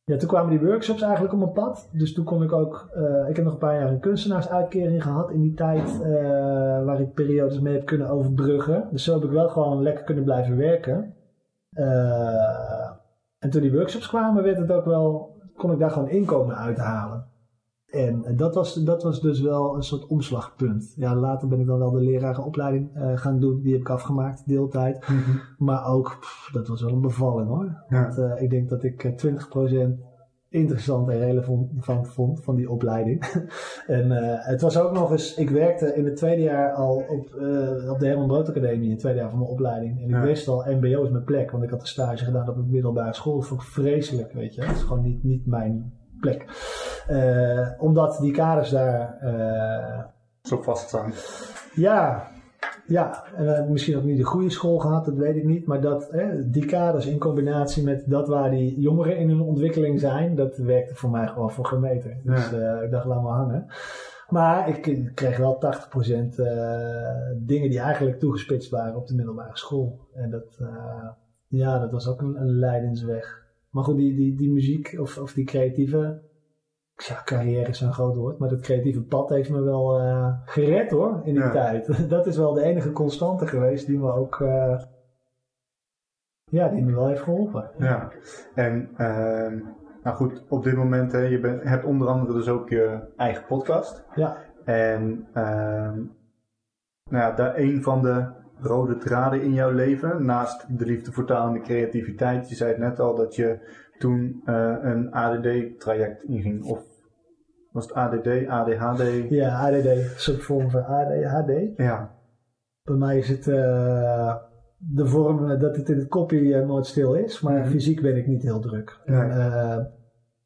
ja, toen kwamen die workshops eigenlijk op mijn pad. Dus toen kon ik ook... eh, ik heb nog een paar jaar een kunstenaarsuitkering gehad in die tijd. eh, waar ik periodes mee heb kunnen overbruggen. Dus zo heb ik wel gewoon lekker kunnen blijven werken. Eh, en toen die workshops kwamen, werd het ook wel, kon ik daar gewoon inkomen uithalen. En eh, dat was, dat was dus wel een soort omslagpunt. Ja, later ben ik dan wel de lerarenopleiding eh, gaan doen. Die heb ik afgemaakt, deeltijd. Maar ook, pff, dat was wel een bevalling hoor. Ja. Want, eh, ik denk dat ik eh, 20% interessant en relevant van vond van die opleiding. en het was ook nog eens, ik werkte in het tweede jaar al op, op de Herman Brood Academie, in het tweede jaar van mijn opleiding. En ik Ja. wist al, MBO is mijn plek, want ik had een stage gedaan op een middelbare school. Dat vond ik vreselijk, weet je. Het is gewoon niet, niet mijn plek. Eh, omdat die kaders daar eh, Zo vaststaan. ja, ja, en we hebben misschien ook niet de goede school gehad, dat weet ik niet. Maar dat, hè, die kaders in combinatie met dat waar die jongeren in hun ontwikkeling zijn, dat werkte voor mij gewoon voor gemeten. Dus eh, ik dacht, laat maar hangen. Maar ik, kreeg wel 80% eh, dingen die eigenlijk toegespitst waren op de middelbare school. En dat, eh, ja, dat was ook een, een leidensweg. Maar goed, die, die, die muziek of, of die creatieve ja, carrière is een groot woord, maar dat creatieve pad heeft me wel eh, gered hoor, in die Ja. tijd. Dat is wel de enige constante geweest die me ook, eh, ja, die me wel heeft geholpen. Ja, en ehm, nou goed, op dit moment, hè, je bent, hebt onder andere dus ook je eigen podcast. Ja, En ehm, nou ja, daar een van de rode draden in jouw leven, naast de liefde voor taal en de creativiteit, je zei het net al dat je toen eh, een ADD-traject inging. Of was het ADD, ADHD? ja ADD, een soort vorm van ADHD. Ja, Bij mij is het eh, de vorm dat het in het kopje eh, nooit stil is, maar Mhm. fysiek ben ik niet heel druk. Nee. En,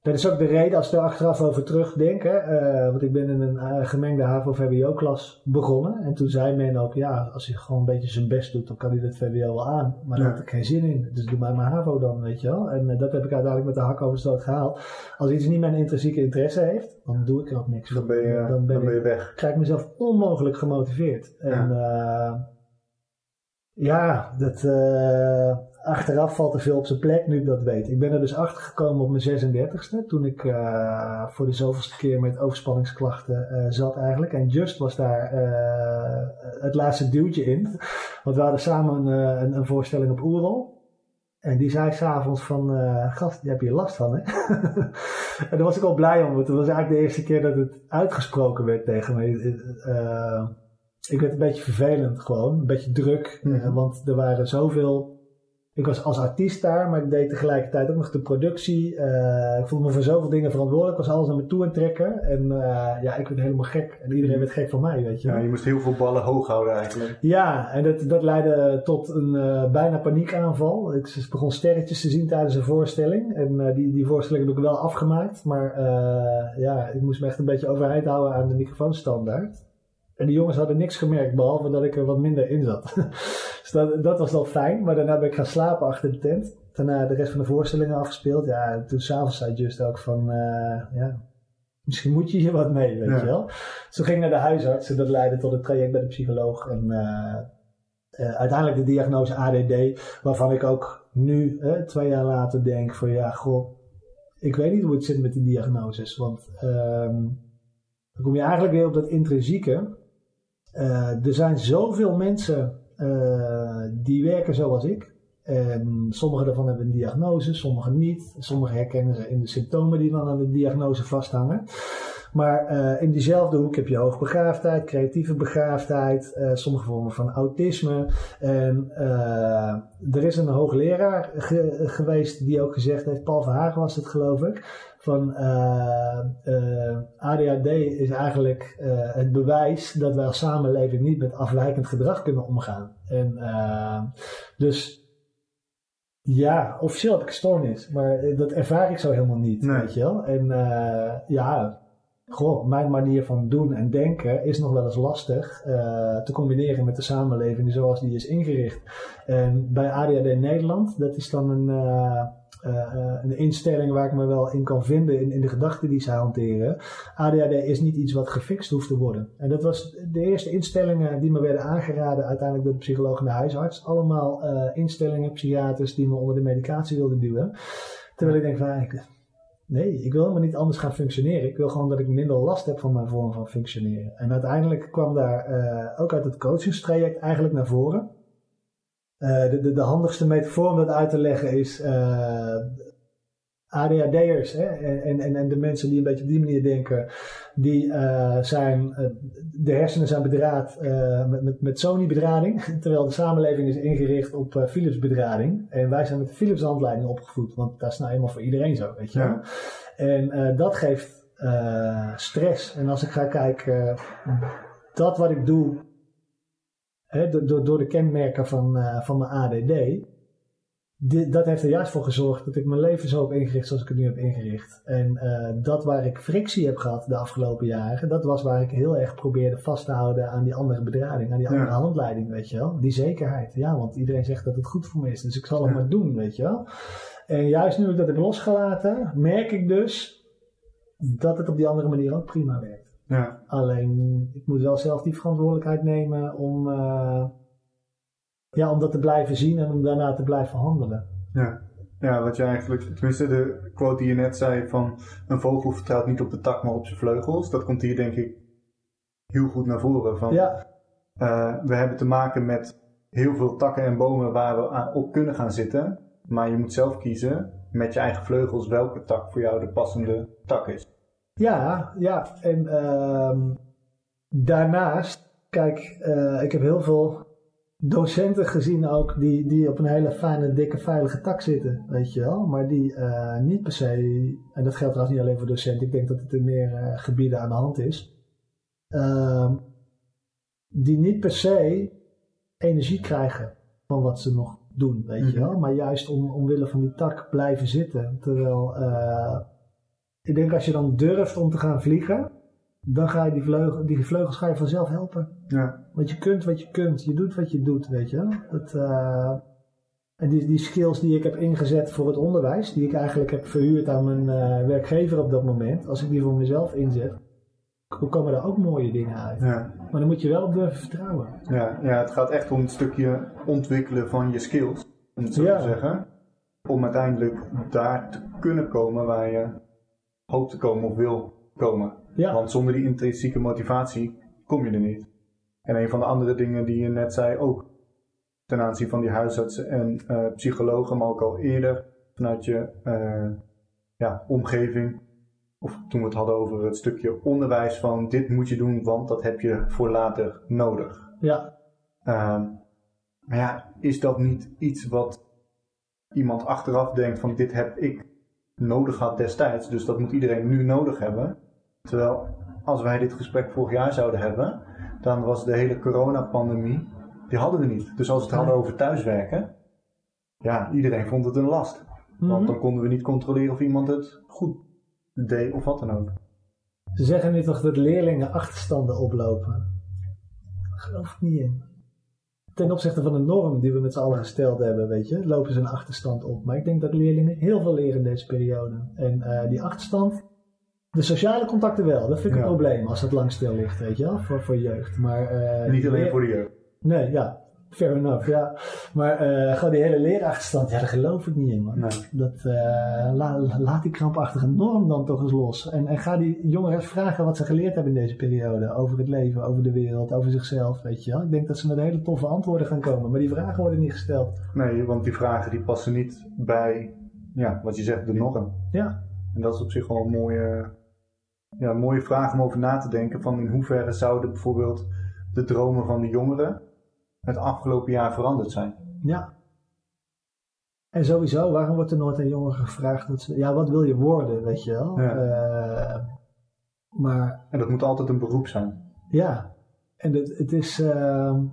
dat is ook de reden als we er achteraf over terugdenken. eh want ik ben in een eh, gemengde HAVO-VWO-klas begonnen. En toen zei men ook, ja, als hij gewoon een beetje zijn best doet, dan kan hij dat VWO wel aan. Maar daar Ja. had ik geen zin in. Dus doe maar mijn HAVO dan, weet je wel. En eh, dat heb ik uiteindelijk met de hak over stoot gehaald. Als iets niet mijn intrinsieke interesse heeft, dan doe ik er ook niks dan ben je, dan ben ik je weg. krijg ik mezelf onmogelijk gemotiveerd. En ja, ja dat, achteraf valt er veel op zijn plek nu ik dat weet. Ik ben er dus achter gekomen op mijn 36e, toen ik eh, voor de zoveelste keer met overspanningsklachten eh, zat eigenlijk. En Just was daar eh, het laatste duwtje in. Want we hadden samen een, een voorstelling op Oerol. En die zei s'avonds van, eh, gast, daar heb je last van, hè? en daar was ik al blij om, want het was eigenlijk de eerste keer dat het uitgesproken werd tegen me. Ik werd een beetje vervelend gewoon, een beetje druk, Mhm. want er waren zoveel... Ik was als artiest daar, maar ik deed tegelijkertijd ook nog de productie. Eh, ik voelde me voor zoveel dingen verantwoordelijk, ik was alles naar me toe aan het trekken. En eh, ja, ik werd helemaal gek. En iedereen werd gek van mij, weet je. Ja, je moest heel veel ballen hoog houden eigenlijk. Ja, en dat, dat leidde tot een eh, bijna paniekaanval. Ik begon sterretjes te zien tijdens een voorstelling. En die, die voorstelling heb ik wel afgemaakt. Maar ja, ik moest me echt een beetje overeind houden aan de microfoonstandaard. En die jongens hadden niks gemerkt, behalve dat ik er wat minder in zat. dus dat, dat was wel fijn. Maar daarna ben ik gaan slapen achter de tent. Daarna de rest van de voorstellingen afgespeeld. Ja, en toen s'avonds zei Just ook van, eh, ja, misschien moet je hier wat mee, weet Ja. je wel. Toen ging ik naar de huisarts en dat leidde tot een traject bij de psycholoog. En eh, eh, uiteindelijk de diagnose ADD, waarvan ik ook nu, twee jaar later, denk van ja, goh, ik weet niet hoe het zit met die diagnoses. Want ehm, dan kom je eigenlijk weer op dat intrinsieke. Eh, er zijn zoveel mensen eh, die werken zoals ik. En sommige daarvan hebben een diagnose, sommige niet. Sommige herkennen ze in de symptomen die dan aan de diagnose vasthangen. Maar eh, in diezelfde hoek heb je hoogbegaafdheid, creatieve begaafdheid, eh, sommige vormen van autisme. En eh, er is een hoogleraar ge- geweest die ook gezegd heeft, Paul Verhagen was het geloof ik, van ADHD is eigenlijk het bewijs dat wij als samenleving niet met afwijkend gedrag kunnen omgaan. En dus ja, officieel heb ik een stoornis, maar dat ervaar ik zo helemaal niet, Nee. weet je wel. En ja, goh, mijn manier van doen en denken is nog wel eens lastig eh, te combineren met de samenleving zoals die is ingericht. En bij ADHD Nederland, dat is dan een, eh, eh, een instelling waar ik me wel in kan vinden in, in de gedachten die zij hanteren. ADHD is niet iets wat gefixt hoeft te worden. En dat was de eerste instellingen die me werden aangeraden uiteindelijk door de psycholoog en de huisarts. Allemaal instellingen, psychiaters die me onder de medicatie wilden duwen. Terwijl ik denk van, nee, ik wil helemaal niet anders gaan functioneren. Ik wil gewoon dat ik minder last heb van mijn vorm van functioneren. En uiteindelijk kwam daar eh, ook uit het coachingstraject eigenlijk naar voren. Eh, de, de, de handigste metafoor om dat uit te leggen is eh, ADHD'ers hè, en, en, en de mensen die een beetje op die manier denken, die eh, zijn, eh, de hersenen zijn bedraad eh, met, met, met Sony-bedrading, terwijl de samenleving is ingericht op Philips-bedrading. En wij zijn met Philips-handleiding opgevoed, want dat is nou eenmaal voor iedereen zo, weet je. Ja. En dat geeft stress. En als ik ga kijken, dat wat ik doe, hè, door- door, door de kenmerken van, van mijn ADD, dit, dat heeft er juist voor gezorgd dat ik mijn leven zo heb ingericht zoals ik het nu heb ingericht. En eh, dat waar ik frictie heb gehad de afgelopen jaren, dat was waar ik heel erg probeerde vast te houden aan die andere bedrading, aan die andere Ja. handleiding, weet je wel. Die zekerheid. Ja, want iedereen zegt dat het goed voor me is, dus ik zal het Ja. maar doen, weet je wel. En juist nu ik dat heb losgelaten, merk ik dus dat het op die andere manier ook prima werkt. Ja, Alleen, ik moet wel zelf die verantwoordelijkheid nemen om, eh, ja, om dat te blijven zien en om daarna te blijven handelen. ja. Ja, wat je eigenlijk, tenminste de quote die je net zei van een vogel vertrouwt niet op de tak, maar op zijn vleugels. Dat komt hier denk ik heel goed naar voren. Van, Ja, eh, we hebben te maken met heel veel takken en bomen waar we aan- op kunnen gaan zitten. Maar je moet zelf kiezen met je eigen vleugels welke tak voor jou de passende tak is. ja, ja. En ehm, daarnaast, kijk, eh, ik heb heel veel docenten gezien ook die, die op een hele fijne, dikke, veilige tak zitten, weet je wel. Maar die eh, niet per se, en dat geldt trouwens niet alleen voor docenten, ik denk dat het in meer eh, gebieden aan de hand is. Ehm, die niet per se energie krijgen van wat ze nog doen, weet je Mhm. wel. Maar juist om, omwille van die tak blijven zitten. Terwijl, eh, ik denk als je dan durft om te gaan vliegen, dan ga je die, vleugel, die vleugels ga je vanzelf helpen. Ja, Want je kunt wat je kunt, je doet wat je doet, weet je. Dat, eh, en die, die skills die ik heb ingezet voor het onderwijs, die ik eigenlijk heb verhuurd aan mijn eh, werkgever op dat moment, als ik die voor mezelf inzet, komen er ook mooie dingen uit. ja, Maar dan moet je wel op durven vertrouwen. ja, ja, het gaat echt om het stukje ontwikkelen van je skills, om het zo Ja. te zeggen. Om uiteindelijk daar te kunnen komen waar je hoopt te komen of wil komen. Ja, Want zonder die intrinsieke motivatie kom je er niet. En een van de andere dingen die je net zei ook ten aanzien van die huisartsen en eh, psychologen, maar ook al eerder vanuit je eh, ja, omgeving. Of toen we het hadden over het stukje onderwijs van dit moet je doen, want dat heb je voor later nodig. ja, Ehm, maar ja, is dat niet iets wat iemand achteraf denkt van dit heb ik nodig gehad destijds, dus dat moet iedereen nu nodig hebben. Terwijl als wij dit gesprek vorig jaar zouden hebben, dan was de hele coronapandemie, die hadden we niet. Dus als we het hadden over thuiswerken, ja, iedereen vond het een last. Want Mhm. dan konden we niet controleren of iemand het goed deed of wat dan ook. Ze zeggen nu toch dat leerlingen achterstanden oplopen. Daar geloof ik niet in. Ten opzichte van de norm die we met z'n allen gesteld hebben, weet je, lopen ze een achterstand op. Maar ik denk dat leerlingen heel veel leren in deze periode. En eh, die achterstand, de sociale contacten wel, dat vind ik een probleem als het lang stil ligt, weet je wel, voor, voor jeugd. Maar, eh, Niet alleen voor de jeugd. Nee, ja, fair enough, ja. Maar eh, gewoon die hele leerachterstand, ja, daar geloof ik niet in, man. Nee. Dat, eh, la- laat die krampachtige norm dan toch eens los. En, en ga die jongeren vragen wat ze geleerd hebben in deze periode. Over het leven, over de wereld, over zichzelf, weet je wel. Ik denk dat ze met hele toffe antwoorden gaan komen. Maar die vragen worden niet gesteld. Nee, want die vragen die passen niet bij, ja, wat je zegt, de norm. Ja, En dat is op zich wel een mooie, ja, een mooie vraag om over na te denken. Van in hoeverre zouden bijvoorbeeld de dromen van de jongeren het afgelopen jaar veranderd zijn? ja. En sowieso, waarom wordt er nooit aan jongeren gevraagd dat ze... Ja, wat wil je worden, weet je wel? Ja. Eh, maar En dat moet altijd een beroep zijn. Ja, en het, het is. ehm,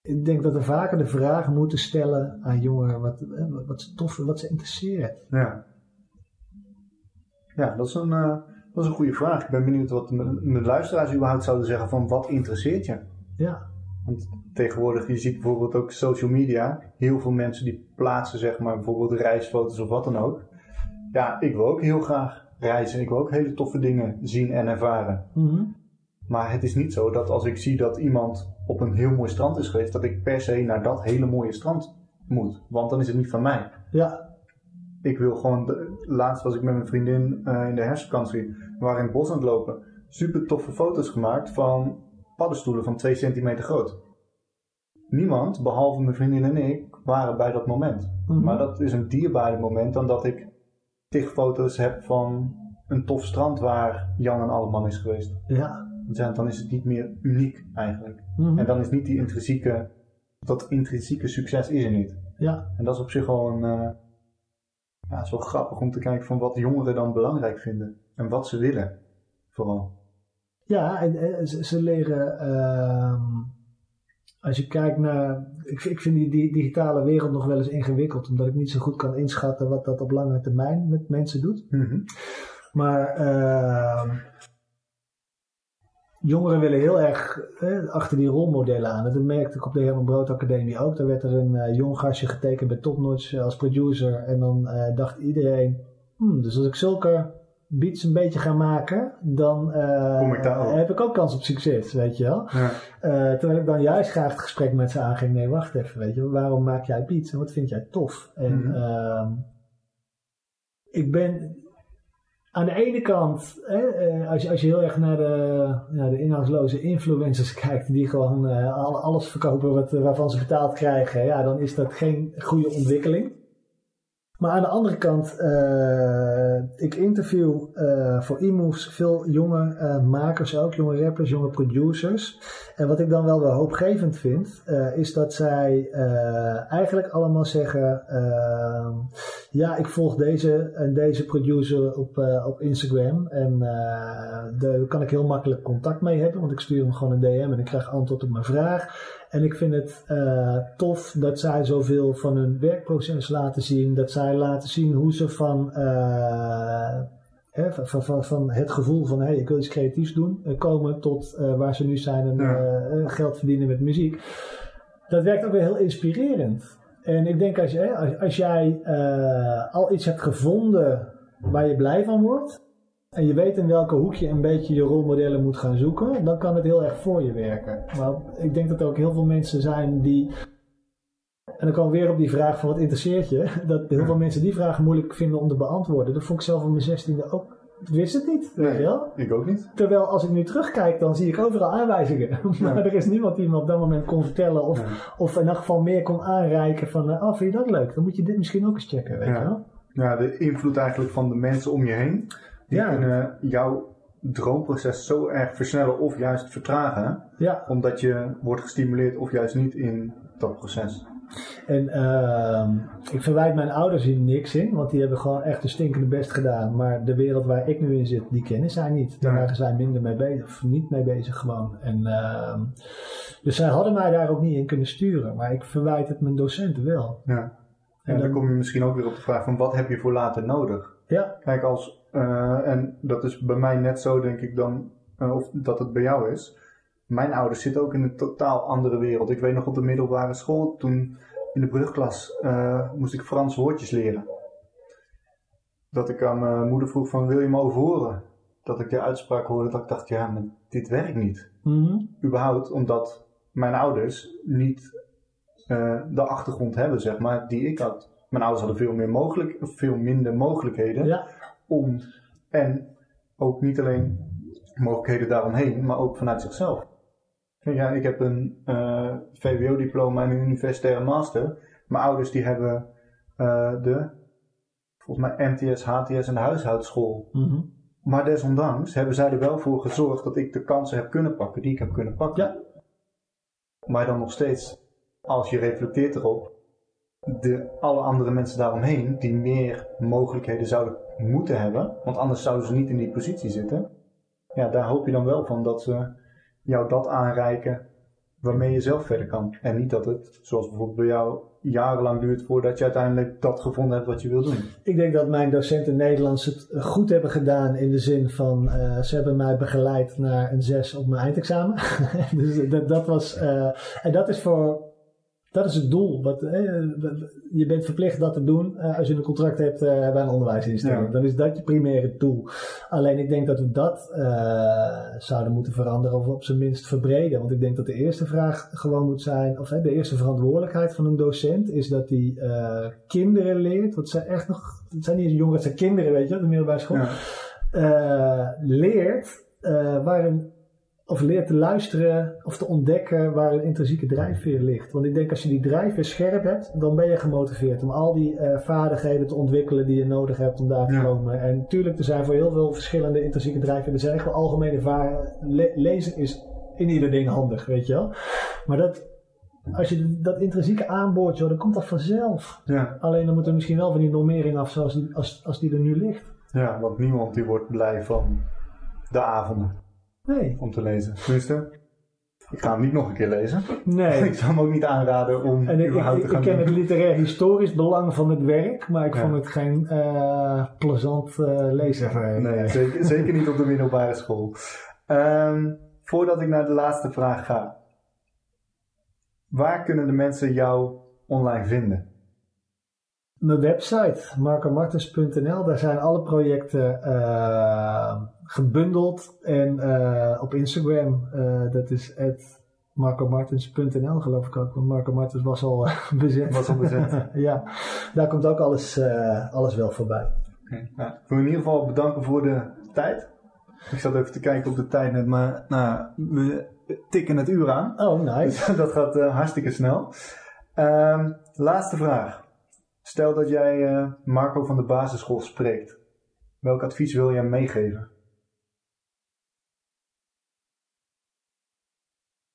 ik denk dat we vaker de vraag moeten stellen aan jongeren wat, eh, wat, wat ze tof wat ze interesseert. Ja. Ja, dat is een, eh, dat is een goede vraag. Ik ben benieuwd wat mijn luisteraars überhaupt zouden zeggen van wat interesseert je? Ja, Want tegenwoordig, je ziet bijvoorbeeld ook social media. Heel veel mensen die plaatsen zeg maar bijvoorbeeld reisfoto's of wat dan ook. Ja, ik wil ook heel graag reizen. Ik wil ook hele toffe dingen zien en ervaren. Mhm. Maar het is niet zo dat als ik zie dat iemand op een heel mooi strand is geweest, dat ik per se naar dat hele mooie strand moet. Want dan is het niet van mij. ja, Ik wil gewoon, de, laatst was ik met mijn vriendin eh, in de herfstvakantie, we waren in het bos aan het lopen. Super toffe foto's gemaakt van paddenstoelen van 2 centimeter groot. Niemand, behalve mijn vriendin en ik, waren bij dat moment. Mhm. Maar dat is een dierbaarder moment dan dat ik tig foto's heb van een tof strand waar Jan en Alleman is geweest. ja. Dan is het niet meer uniek eigenlijk. Mhm. En dan is niet die intrinsieke, dat intrinsieke succes is er niet. ja. En dat is op zich een, eh, ja, is wel grappig om te kijken van wat jongeren dan belangrijk vinden. En wat ze willen, vooral. Ja, en, en ze, ze leren. ehm, als je kijkt naar. Ik, vind- ik vind die, die digitale wereld nog wel eens ingewikkeld, omdat ik niet zo goed kan inschatten wat dat op lange termijn met mensen doet. Mhm. Maar ehm, jongeren willen heel erg eh, achter die rolmodellen aan. Dat merkte ik op de Herman Brood Academie ook. Daar werd er een eh, jong gastje getekend bij Topnotch als producer. En dan eh, dacht iedereen, hmm, dus als ik zulke beats een beetje ga maken, dan ik heb ik ook kans op succes, weet je wel. Ja. Terwijl ik dan juist graag het gesprek met ze aanging. Nee, wacht even, weet je, waarom maak jij beats en wat vind jij tof? En Mhm. uh, ik ben aan de ene kant, hè, uh, als, je, als je heel erg naar de, ja, de inhoudsloze influencers kijkt, die gewoon uh, alles verkopen wat, waarvan ze betaald krijgen, ja, dan is dat geen goede ontwikkeling. Maar aan de andere kant, uh, ik interview uh, voor e-moves veel jonge uh, makers ook, jonge rappers, jonge producers. En wat ik dan wel weer hoopgevend vind, is dat zij eigenlijk allemaal zeggen, ja, ik volg deze en deze producer op, op Instagram. En daar kan ik heel makkelijk contact mee hebben, want ik stuur hem gewoon een DM en ik krijg antwoord op mijn vraag. En ik vind het uh, tof dat zij zoveel van hun werkproces laten zien. Dat zij laten zien hoe ze van, uh, hè, van, van, van, het gevoel van hey, ik wil iets creatiefs doen, uh, komen tot waar ze nu zijn en ja. geld verdienen met muziek. Dat werkt ook weer heel inspirerend. En ik denk als, je, als, als jij al iets hebt gevonden waar je blij van wordt en je weet in welke hoek je een beetje je rolmodellen moet gaan zoeken, dan kan het heel erg voor je werken. Maar ik denk dat er ook heel veel mensen zijn die. En dan we weer op die vraag van wat interesseert je? Dat heel veel mensen die vraag moeilijk vinden om te beantwoorden. Dat vond ik zelf op mijn zestiende ook. Ik wist het niet. Nee, ja? ik ook niet. Terwijl als ik nu terugkijk, dan zie ik overal aanwijzingen. maar ja. er is niemand die me op dat moment kon vertellen. Of, ja. of in elk geval meer kon aanreiken van, oh vind je dat leuk? Dan moet je dit misschien ook eens checken, weet ja. je wel? Ja, de invloed eigenlijk van de mensen om je heen. Die Ja. kunnen jouw droomproces zo erg versnellen of juist vertragen. Ja. Omdat je wordt gestimuleerd of juist niet in dat proces. En uh, ik verwijt mijn ouders hier niks in, want die hebben gewoon echt een stinkende best gedaan. Maar de wereld waar ik nu in zit, die kennen zij niet. Daar waren zij minder mee bezig, of niet mee bezig gewoon. En, uh, dus zij hadden mij daar ook niet in kunnen sturen. Maar ik verwijt het mijn docenten wel. Ja. En En dan dan- kom je misschien ook weer op de vraag van wat heb je voor later nodig? Ja, Kijk, als, eh, en dat is bij mij net zo, denk ik dan, eh, of dat het bij jou is. Mijn ouders zitten ook in een totaal andere wereld. Ik weet nog op de middelbare school, toen in de brugklas eh, moest ik Frans woordjes leren. Dat ik aan mijn moeder vroeg van, wil je me overhoren? Dat ik de uitspraak hoorde, dat ik dacht, ja, maar dit werkt niet. Mhm. Überhaupt omdat mijn ouders niet de achtergrond hebben, zeg maar, die ik had. Mijn ouders hadden veel, meer mogelijk, veel minder mogelijkheden ja, om en ook niet alleen mogelijkheden daaromheen, maar ook vanuit zichzelf. Ja, ik heb een eh, VWO-diploma en een universitaire master. Mijn ouders die hebben eh, de, volgens mij MTS, HTS en de huishoudschool. Mhm. Maar desondanks hebben zij er wel voor gezorgd dat ik de kansen heb kunnen pakken die ik heb kunnen pakken. Ja. Maar dan nog steeds, als je reflecteert erop, de alle andere mensen daaromheen die meer mogelijkheden zouden moeten hebben, want anders zouden ze niet in die positie zitten. Ja, daar hoop je dan wel van dat ze jou dat aanreiken waarmee je zelf verder kan. En niet dat het, zoals bijvoorbeeld bij jou, jarenlang duurt voordat je uiteindelijk dat gevonden hebt wat je wil doen. Ik denk dat mijn docenten Nederlands het goed hebben gedaan in de zin van eh, ze hebben mij begeleid naar een 6 op mijn eindexamen. dus dat, dat was, eh, en dat is voor, dat is het doel. Wat, je bent verplicht dat te doen eh, als je een contract hebt eh, bij een onderwijsinstelling. Ja. Dan is dat je primaire doel. Alleen ik denk dat we dat eh, zouden moeten veranderen of op zijn minst verbreden. Want ik denk dat de eerste vraag gewoon moet zijn, of hè, de eerste verantwoordelijkheid van een docent is dat hij eh, kinderen leert. Want zijn echt nog, het zijn niet eens jongeren, het zijn kinderen, weet je, op de middelbare school. Ja. Eh, leert eh, waar een, of leert te luisteren of te ontdekken waar een intrinsieke drijfveer ligt. Want ik denk als je die drijfveer scherp hebt, dan ben je gemotiveerd om al die eh, vaardigheden te ontwikkelen die je nodig hebt om daar te Ja. komen. En natuurlijk, er zijn voor heel veel verschillende intrinsieke drijfveren. Er zijn wel algemene vaardigheden. Le- lezen is in ieder ding handig, weet je wel. Maar dat, als je dat intrinsieke aanboort, joh, dan komt dat vanzelf. Ja. Alleen dan moet er misschien wel van die normering af zoals die, als, als die er nu ligt. ja, want niemand die wordt blij van de avonden Nee. om te lezen. Tenminste, ik ga hem niet nog een keer lezen. Nee. ik zou hem ook niet aanraden om En ik, ik, überhaupt ik, te gaan ken het literair historisch belang van het werk, maar ik Ja. vond het geen eh plezant eh leeservaring. Nee, zeker, zeker niet op de middelbare school. Ehm, voordat ik naar de laatste vraag ga. Waar kunnen de mensen jou online vinden? Mijn website, marcomartens.nl, daar zijn alle projecten uh, gebundeld. En uh, op Instagram, uh, dat is marcomartens.nl geloof ik ook. Want Marco Martens was al bezet. Was al bezet. ja, daar komt ook alles, alles wel voorbij. Okay. Nou, ik wil in ieder geval bedanken voor de tijd. Ik zat even te kijken op de tijd net, maar nou, we tikken het uur aan. Oh, nice. Dat gaat hartstikke snel. Uh, laatste vraag. Stel dat jij Marco van de basisschool spreekt. Welk advies wil je hem meegeven?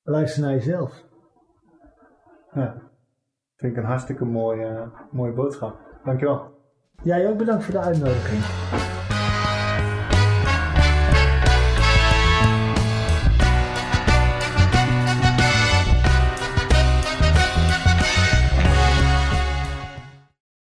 Luister naar jezelf. Ja, vind ik een hartstikke mooie, mooie boodschap. Dankjewel. Jij ook bedankt voor de uitnodiging.